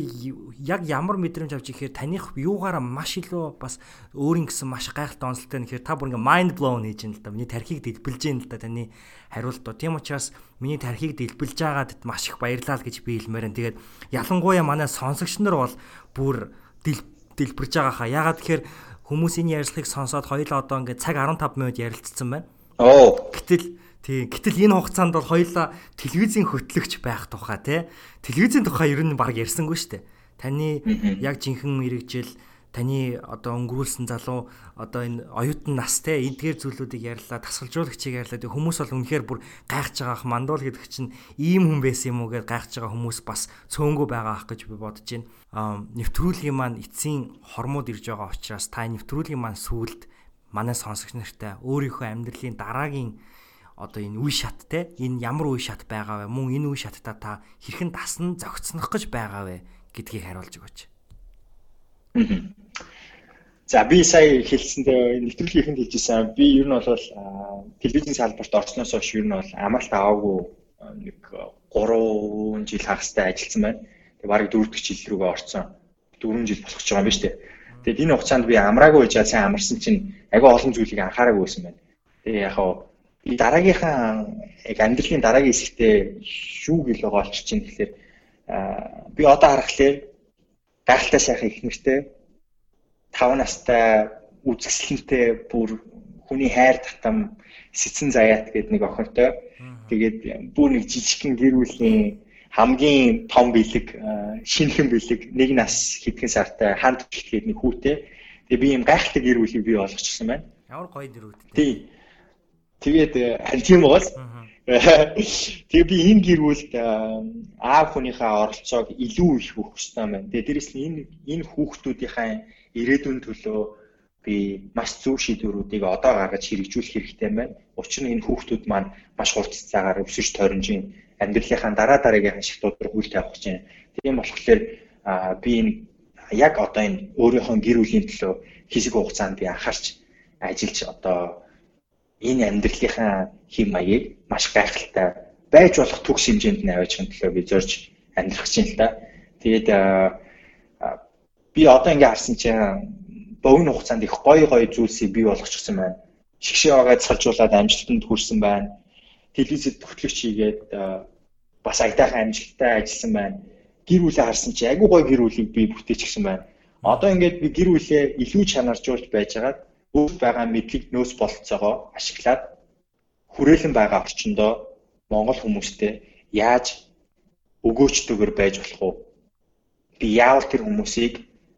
Speaker 1: яг ямар мэдрэмж авч ихээр таних юугаараа маш илүү бас өөрийн гэсэн маш гайхалтай онцлогтой нэхэр та бүр ингээ mind blown хийж ин л да. Миний тархийг дэлбэлж ин л да таны хариултууд. Тийм учраас миний тархийг дэлбэлж байгаад маш их баярлалаа гэж би хэлмээр. Тэгээд ялангуяа манай сонсогч нар бол бүр дэлбэрж байгаа хаа. Ягаад тэгэхээр хүмүүс энэ ярилцлагыг сонсоод хоёулаа одоо ингээ цаг 15 минут ярилцсан байна.
Speaker 6: Оо.
Speaker 1: Гэтэл тий гэтэл энэ хугацаанд бол хоёулаа телевизийн хөтлөгч байх тухай тий телевизийн тухай ер нь баг ярьсангүй шүү дээ. Таны яг жинхэнэ мэрэгжил таны одоо өнгөрүүлсэн залуу одоо энэ оюутан нас те эдгээр зүйлүүдийг ярьлаа тасгалжуулагчийг ярьлаа хүмүүс бол үнэхээр бүр гайхаж байгаа ах мандуул гэдэг чинь ийм хүн байсан юм уу гэж гайхаж байгаа хүмүүс бас цөөнгөө байгаа ах гэж би бодож байна. Аа нэвтрүүлгийн маань эцсийн хормууд ирж байгаа учраас та нэвтрүүлгийн маань сүулт манай сонсогч нартай өөрийнхөө амьдралын дараагийн одоо энэ үе шат те энэ ямар үе шат байгаа вэ мөн энэ үе шаттаа та хэрхэн дасна зохицнох гэж байгаа вэ гэдгийг хариулж өгөөч.
Speaker 6: За би сая хэлсэндээ нэвтрүүлгийн ихэнд хэлжсэн. Би ер нь бол телевизийн салбарт орсноос хойш ер нь бол амралт аваагүй нэг 3 жил хагастай ажилласан байна. Тэгээ бараг 4 дахь жил рүүгээ орсон. 4 жил болох ч байгаа юм ба штэ. Тэгээд энэ хугацаанд би амраагүй байж сайн амарсан чинь агүй олон зүйлийг анхаараагүй байсан байна. Тэгээ яг хаа би дараагийнхаа яг амьдралын дараагийн хэсэгтээ шүү гэлөө олчих чинь тэгэхээр би одоо харахаар гайхалтай сайхан их нэртэй 5 настай үзэсгэлэнтэй бүр хүний хайр татам сэцэн заяат гэдэг нэг охинтой тэгээд бүр нэг жижигхэн гэр бүлийн хамгийн том бэлэг шинхэн бэлэг нэг нас хэдхэн сартай ханд гэхэд нэг хүүтэй. Тэгээ би юм гайхалтай гэр бүлийг бий болгочихсон байна.
Speaker 1: Ямар гоё дэрүүд
Speaker 6: тий Тэгээд э, харин тийм бол тэгээ би энэ гэр бүлд э, аав хүнийхээ оролцоог илүү их өгөх хэрэгтэй байна. Тэгээ дээрэс нь энэ энэ хүүхдүүдийнхээ ирээдүйн төлөө би маш зөв шийдвэрүүдийг одоо гаргаж хэрэгжүүлэх хэрэгтэй байна. Учир нь энэ хүүхдүүд маань маш хурц цагаар өсөж тойронжийн амьдралынхаа дараа дараагийн ашигтууд руу хүл тавих гэж байна. Тийм болохоор би энэ яг одоо энэ өөрийнхөө гэр бүлийн төлөө хэсэг хугацаанд би анхаарч ажиллаж одоо энэ амьдралынхаа хэм маягийг маш гайхалтай байж болох төгс хэмжээнд нь аваачих төлөө би зорж амьдрах чинь л да. Тэгээд би одоо ингээ харсан чинь богино хугацаанд их гоё гоё зүйлсийг бий болгочихсон байна. Шигшээ байгаа цалжуулаад амжилтанд хүрсэн байна. Телевизэд хөтлөгч хийгээд бас аятайхан амжилттай ажилласан байна. Гэр бүлээ харсан чинь айгүй гоё гэр бүлийг би бүтээчихсэн байна. Одоо ингээд би гэр бүлээ илүү чанаржуулж байжгаад өөр байгаа мэдлэг нөөц бололцоогоо ашиглаад хүрээлэн байгаа орчиндөө Монгол хүмүүстэй яаж өгөөчтэйгээр байж болох вэ? Би яавал тэр хүмүүсийг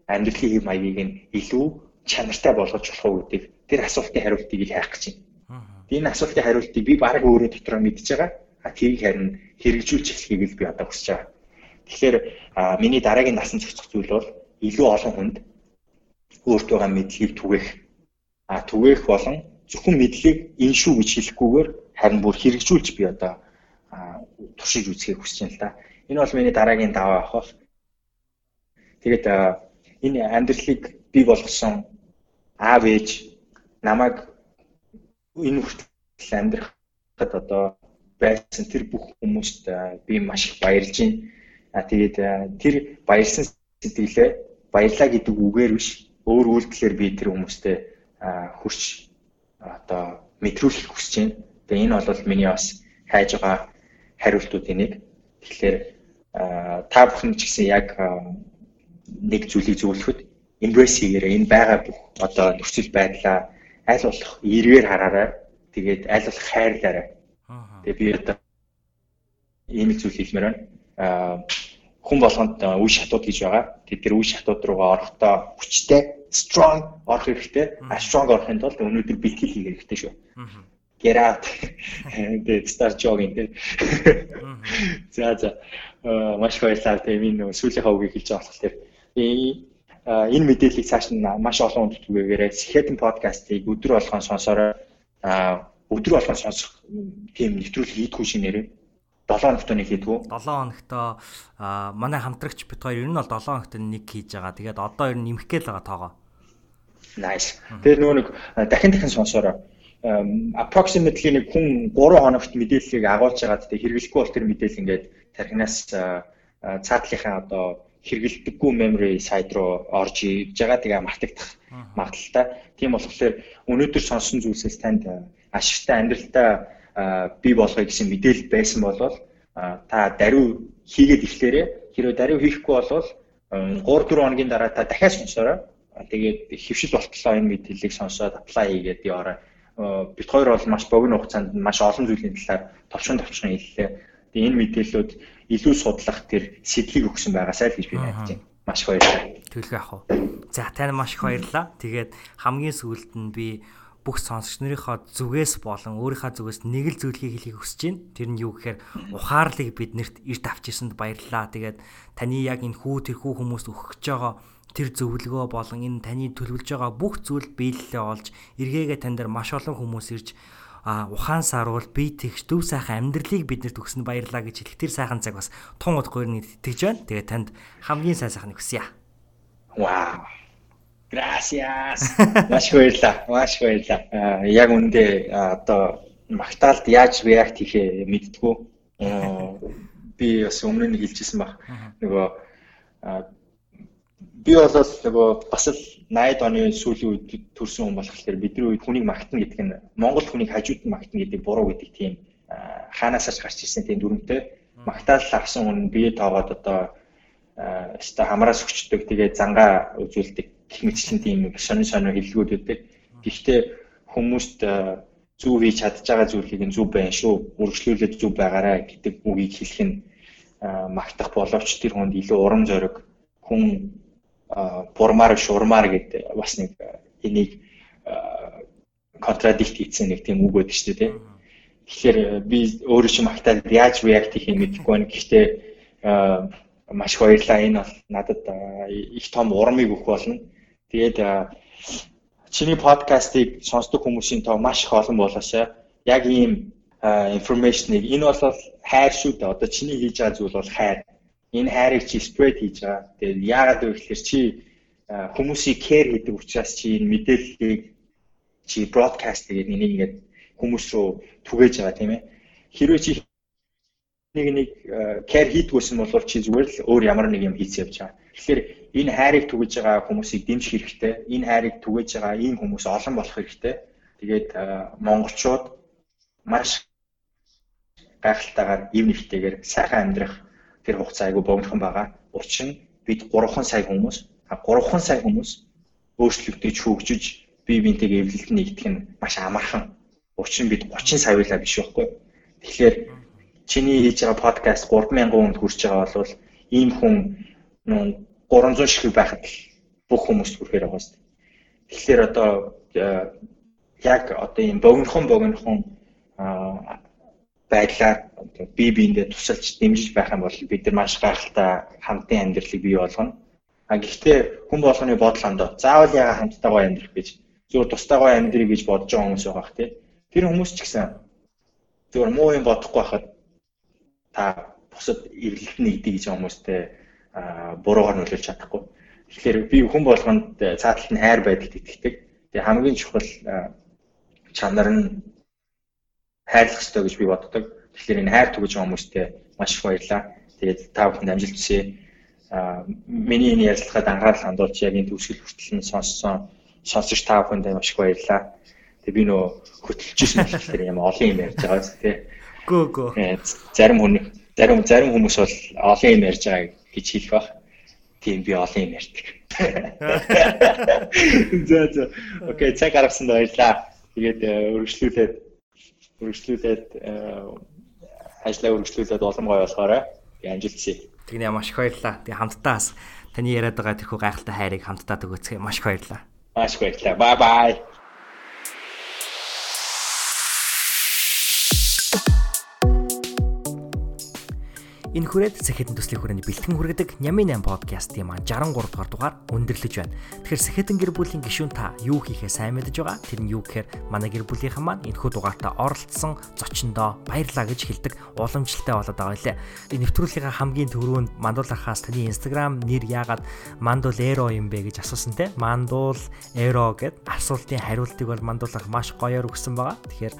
Speaker 6: амьдралын хэм маягийг нь илүү чанартай болгож болох уу гэдэг тэр асуултын хариултыг ил хайх гэж байна. Энэ асуултын хариултыг би баг өөрөө дотроо мэдж байгаа. А тэрийг харин хэрэгжүүлж эхлэхийг л би одоо хүсэж байгаа. Тэгэхээр миний дараагийн насан зохицох зүйл бол илүү олон хүнд өөрт байгаа мэдлэгийг түгээх а түгээх болон зөвхөн мэдлийг энэ шүү гэж хэлэхгүйгээр харин бүр хэрэгжүүлж би одоо туршиж үзэхийг хүсэж байна л да. Энэ бол миний дараагийн даваа ах бол. Тэгээд энэ амьдралыг бий болгосон аав ээж намайг энэ хүртэл амьдрахад одоо байсан тэр бүх хүмүүст би маш их баярлж байна. А тэгээд тэр баярлсан сэтгэлээ баярлаа гэдэг үгээр биш өөр үйлдэлээр би тэр хүмүүстээ хурч одоо мэдрүүлэх хүсэж байна. Тэгээ энэ бол миний бас хайж байгаа хариултуудын нэг. Тэгэхээр та бүхэн ч гэсэн яг нэг зүйлийг зөвлөхөд embrace хийгээрэй. Энэ байгаа бүх одоо нөхцөл байдлаа аль болох эргээр хараарай. Тэгээд аль болох хайрлаарай. Тэгээ би одоо ийм зүйл хэлмээр байна. Аа хүн болгонд үе шатууд гэж байгаа. Тэд тэр үе шатууд руугаа орохдоо хүчтэй strong орох хэрэгтэй. А strong орохын тулд өнөөдөр бэлтгэл хийх хэрэгтэй шүү. Get out. Тэгээд start jogging тий. За за. Маш баярлалаа тийм энэ сүүлийн хавгийг хэлж байгаа болохоор энэ мэдээллийг цааш нь маш олон хүнд түгээгээрэй. Сэхэдэн подкастыг өдөр болгон сонсороо өдөр болгон сонсох тийм нэвтрүүлэг хийдгүү шинээрээ 7 хоногт нэг хийдгүү.
Speaker 1: 7 хоногт манай хамтрагч бит хоёр ер нь бол 7 хоногт нэг хийж байгаа. Тэгээд одоо ер нь нэмэх гээл байгаа тоогоо.
Speaker 6: Nice. Тэр нөгөө нэг дахин дахин сонсороо approximately нэг хүн 3 хоногт мэдээллийг агуулж байгаад тэг хэрэглэхгүй бол тэр мэдээлэл ингээд тархинаас цаатлынхаа одоо хэрэгэлдэггүй memory side руу орж иж байгаа тэгээ мартагдах магадaltaй. Тийм болохоор өнөөдөр сонсон зүйлсээс танд ашигтай амьдралтай бий болгоё гэсэн мэдээлэл байсан бол та даруй хийгээд эхлээрээ хэрвээ даруй хийхгүй бол 3 4 хоногийн дараа та дахиад сонсороо. Тэгээд хөвшил болтлоо энэ мэдээллийг сонсоод apply хийгээд яваарай. Бид хоёр бол маш богино хугацаанд маш олон зүйлийн талаар товчхон товчхон хэллээ. Тэгээд энэ мэдээллүүд илүү судлах тэр сэтлийг өгсөн байгаасай л гэж би найдаж байна. Маш баярлалаа.
Speaker 1: Тэгэлгүй ах уу. За тань маш их баярлалаа. Тэгээд хамгийн сүүлд нь би бүх сонсогч нарынхаа зүгээс болон өөрийнхөө зүгээс нэг л зүйлийг хэлхийг хүсэж байна. Тэр нь юу гэхээр ухаарлыг биднэрт эрт авчирсанд баярлалаа. Тэгээд таны яг энэ хүү тэрхүү хүмүүст өгөх гэж байгаа тэр зөвлөгөө болон энэ таны төлөвлөж байгаа бүх зүйл биелэлээ олж эргээгээ тань дээр маш олон хүмүүс ирж а ухаан саруул бие тэгш дүү сайхан амьдралыг биднэрт өгсөнд баярлаа гэж хэлэх тэр сайхан цаг бас тун удахгүй нэг итгэж байна. Тэгээд танд хамгийн сайн сайхныг хүсье.
Speaker 6: Вау. Gracias. Маш баярлалаа. Маш баярлалаа. Яг үндэ одоо магтаалд яаж react хийхээ мэдтгүү. Би бас өмнө нь хэлчихсэн баг. Нөгөө би бол нөгөө бас л 80-ад оны сүүлийн үед төрсэн хүн болохоор бидний үед хүнийг магтана гэдэг нь Монгол хүнийг хажууд нь магтана гэдэг буруу гэдэг тийм хаанаас ч гарч ирсэн тийм дүрмтэй магтаал авсан хүн бие тоогоод одоо өстой хамраас өчтдөг тэгээ зангаа үзүүлдэг гэх мэтчлэн тийм сонин сонин хэллгүүд өгдөг. Гэхдээ хүмүүст зүв хийж чадж байгаа зүйлийг нь зүв байна шүү. Үргэлжлүүлээд зүв байгаарай гэдэг үгийг хэлэх нь магтах боловч тэр хүнд илүү урам зориг хүн бурмаар шурмаар гэдэг бас нэг энийг контрадикт хийсэн нэг тийм үг байдаг шүү дээ. Тэгэхээр би өөрөө ч магтаад яаж react хийх юм мэдэхгүй байна. Гэхдээ маш баярлалаа. Энэ бол надад их том урамыг өгөх болно. Тэгээд чиний подкастыг сонсдог хүмүүсийн тоо маш их олон болоосаа яг ийм информашныг энэ бол хайр шүү дээ. Одоо чиний хийж байгаа зүйл бол хайр. Энэ хайрыг чи спред хийж байгаа. Тэгээд яагаад вэ гэхээр чи хүмүүсийг кэр хийдэг учраас чи энэ мэдээллийг чи бродкаст тэгээд энийг ингээд хүмүүс рүү түгээж байгаа тийм ээ. Хэрвээ чи нэг нэг кэр хийдгүйсэн бол чи зүгээр л өөр ямар нэг юм хийц явж байгаа. Тэгэхээр энэ хайрыг түгэж байгаа хүмүүсийг дэмжих хэрэгтэй. Энэ хайрыг түгэж байгаа ийм хүмүүс олон болох хэрэгтэй. Тэгээд монголчууд маш гайхалтайгаар ив нэгтэйгээр сайхан амьдрах тэр хугацаа айгүй богинохон байгаа. Учир нь бид 3 сая хүмүүс, 3 сая хүмүүс өөрчлөгдөж хөгжиж бие биентэйгээ эвлэлд нэгдэх нь маш амархан. Учир нь бид 30 сая байлаа биш байхгүй. Тэгэхээр чиний хийж байгаа подкаст 3000 хүнд хүрч байгаа бол ийм хүн 300 шиг байхад л бүх хүмүүст хүрэхээр байгаа шүү. Тэгэхээр одоо э, яг одоо ийм богинохон богинохон байдлаар бие биендээ тусалж дэмжиж байх юм бол бид нар маш гайхалтай хамтын амьдралыг бий болгоно. А гэхдээ хүн болгоны бодол ондоо заавал яга хамттайгаа амьдрах гэж зөвхөн тустайгаа амьдрыг гэж бодож байгаа хүмүүс байгаа хэ. Тэр хүмүүс ч гэсэн зөвхөн муу юм бодохгүй байхад та бусад эвлэлт нэгдэй гэж хүмүүстэй буруугаар нөлөөлж чадахгүй. Тэгэхээр би хүн болгонд цааталт нь хайр байдалд итгэдэг. Тэгээ хамгийн чухал чанар нь хайрлах ёстой гэж би боддог. Тэгэхээр энэ хайр түгэж байгаа хүмүүстээ маш их баярлалаа. Тэгээд та бүхэнд амжилт хүсье. Аа миний энэ ярилцлагад анхаарал хандуулж яг энэ төвшил хүртэл нь сонссон сонсогч та бүхэнд маш их баярлалаа. Тэгээ би нөө хөтлөжсэн болохоор юм олон юм ярьж байгаа зү тий.
Speaker 1: Гөө гөө.
Speaker 6: Зарим хүн зарим зарим хүмүүс бол олон юм ярьж байгааг гэж хэлэх баг. Тийм би олон юм ярьдаг. За за. Окей, цаг гаргасан баярлаа. Тэгээд э, өргөжлүүлээд өргөжлүүлээд э, ажлаа өргөжлүүлээд улам гоё болохоорой. Тэгээд амжилт хүсье.
Speaker 1: Тэгнэ маш их баярлалаа. Тэгээд хамтдаа бас таны яриад байгаа тэрхүү гайхалтай хайрыг хамтдаа төгөөцгөө маш их баярлалаа.
Speaker 6: Маш их баярлалаа. Бай бай.
Speaker 1: Энэ хүрээд Сэхэтэн төслийн хүрээний бэлтгэн хүргэдэг Нямын 8 подкастын маань 63 дугаар дугаар өндөрлөж байна. Тэгэхээр Сэхэтэн гэр бүлийн гишүүн та юу хийхээ сайн мэдэж байгаа. Тэр нь юу гэхээр манай гэр бүлийнхэн маань энэхүү дугаартаа оролцсон зочиндоо баярлаа гэж хэлдэг уламжлалтай болоод байгаа лээ. Энэ нэвтрүүлгийнхаа хамгийн түрүүнд мандуулахаас таны Instagram нэр яагаад Mandul Aero юм бэ гэж асуусан те. Mandul Aero гэд асуултын хариултыг бол мандуулах маш гоёор өгсөн байгаа. Тэгэхээр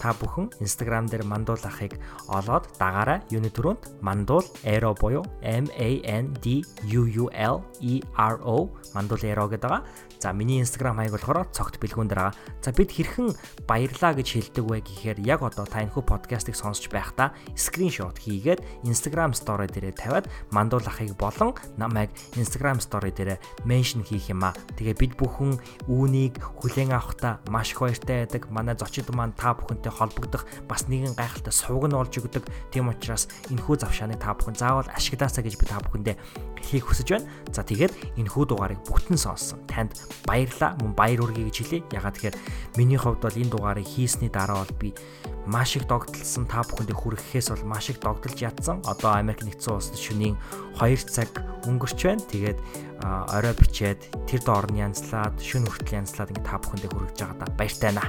Speaker 1: та бүхэн Instagram дээр мандуул ахыг олоод дагаарай. Юуны төрөнд мандуул эро буюу M A N D U U L E R O мандуул эро гэдэг байгаа. За миний Instagram хаяг болохоор цогт бэлгүүн дээр байгаа. За бид хэрхэн баярлаа гэж хэлдэг вэ гэхээр яг одоо та энэхүү подкастыг сонсч байхдаа скриншот хийгээд Instagram story дээрээ тавиад мандуул ахыг болон намайг Instagram story дээрээ меншн хийх юм аа. Тэгээ бид бүхэн үүнийг хүлээн авахдаа маш их баяртай байдаг. Манай зочид маань та бүхэнтэй холбогдох бас нэгэн гайхалтай сувг нь болж өгдөг. Тийм учраас энэхүү завшааныг та бүхэн заавал ашиглаасаа гэж би та бүхэндээ хэлхийг хүсэж байна. За тэгээд энэхүү дугаарыг бүгтэн сонссон. Танд баярлаа. Мөн баяр хүргэе гэж хэлье. Ягаад тэгэхээр миний хувьд бол энэ дугаарыг хийсний дараа бол би маш их догдолсон та бүхэндээ хүрэхээс бол маш их догдолж ядсан. Одоо Америк нэгдсэн улсад шөнийн 2 цаг өнгөрч байна. Тэгээд орой бичээд тэр доор нь янзлаад шүн хүртэл янзлаад ингэ та бүхэндээ хүргэж байгаа да баяртай наа.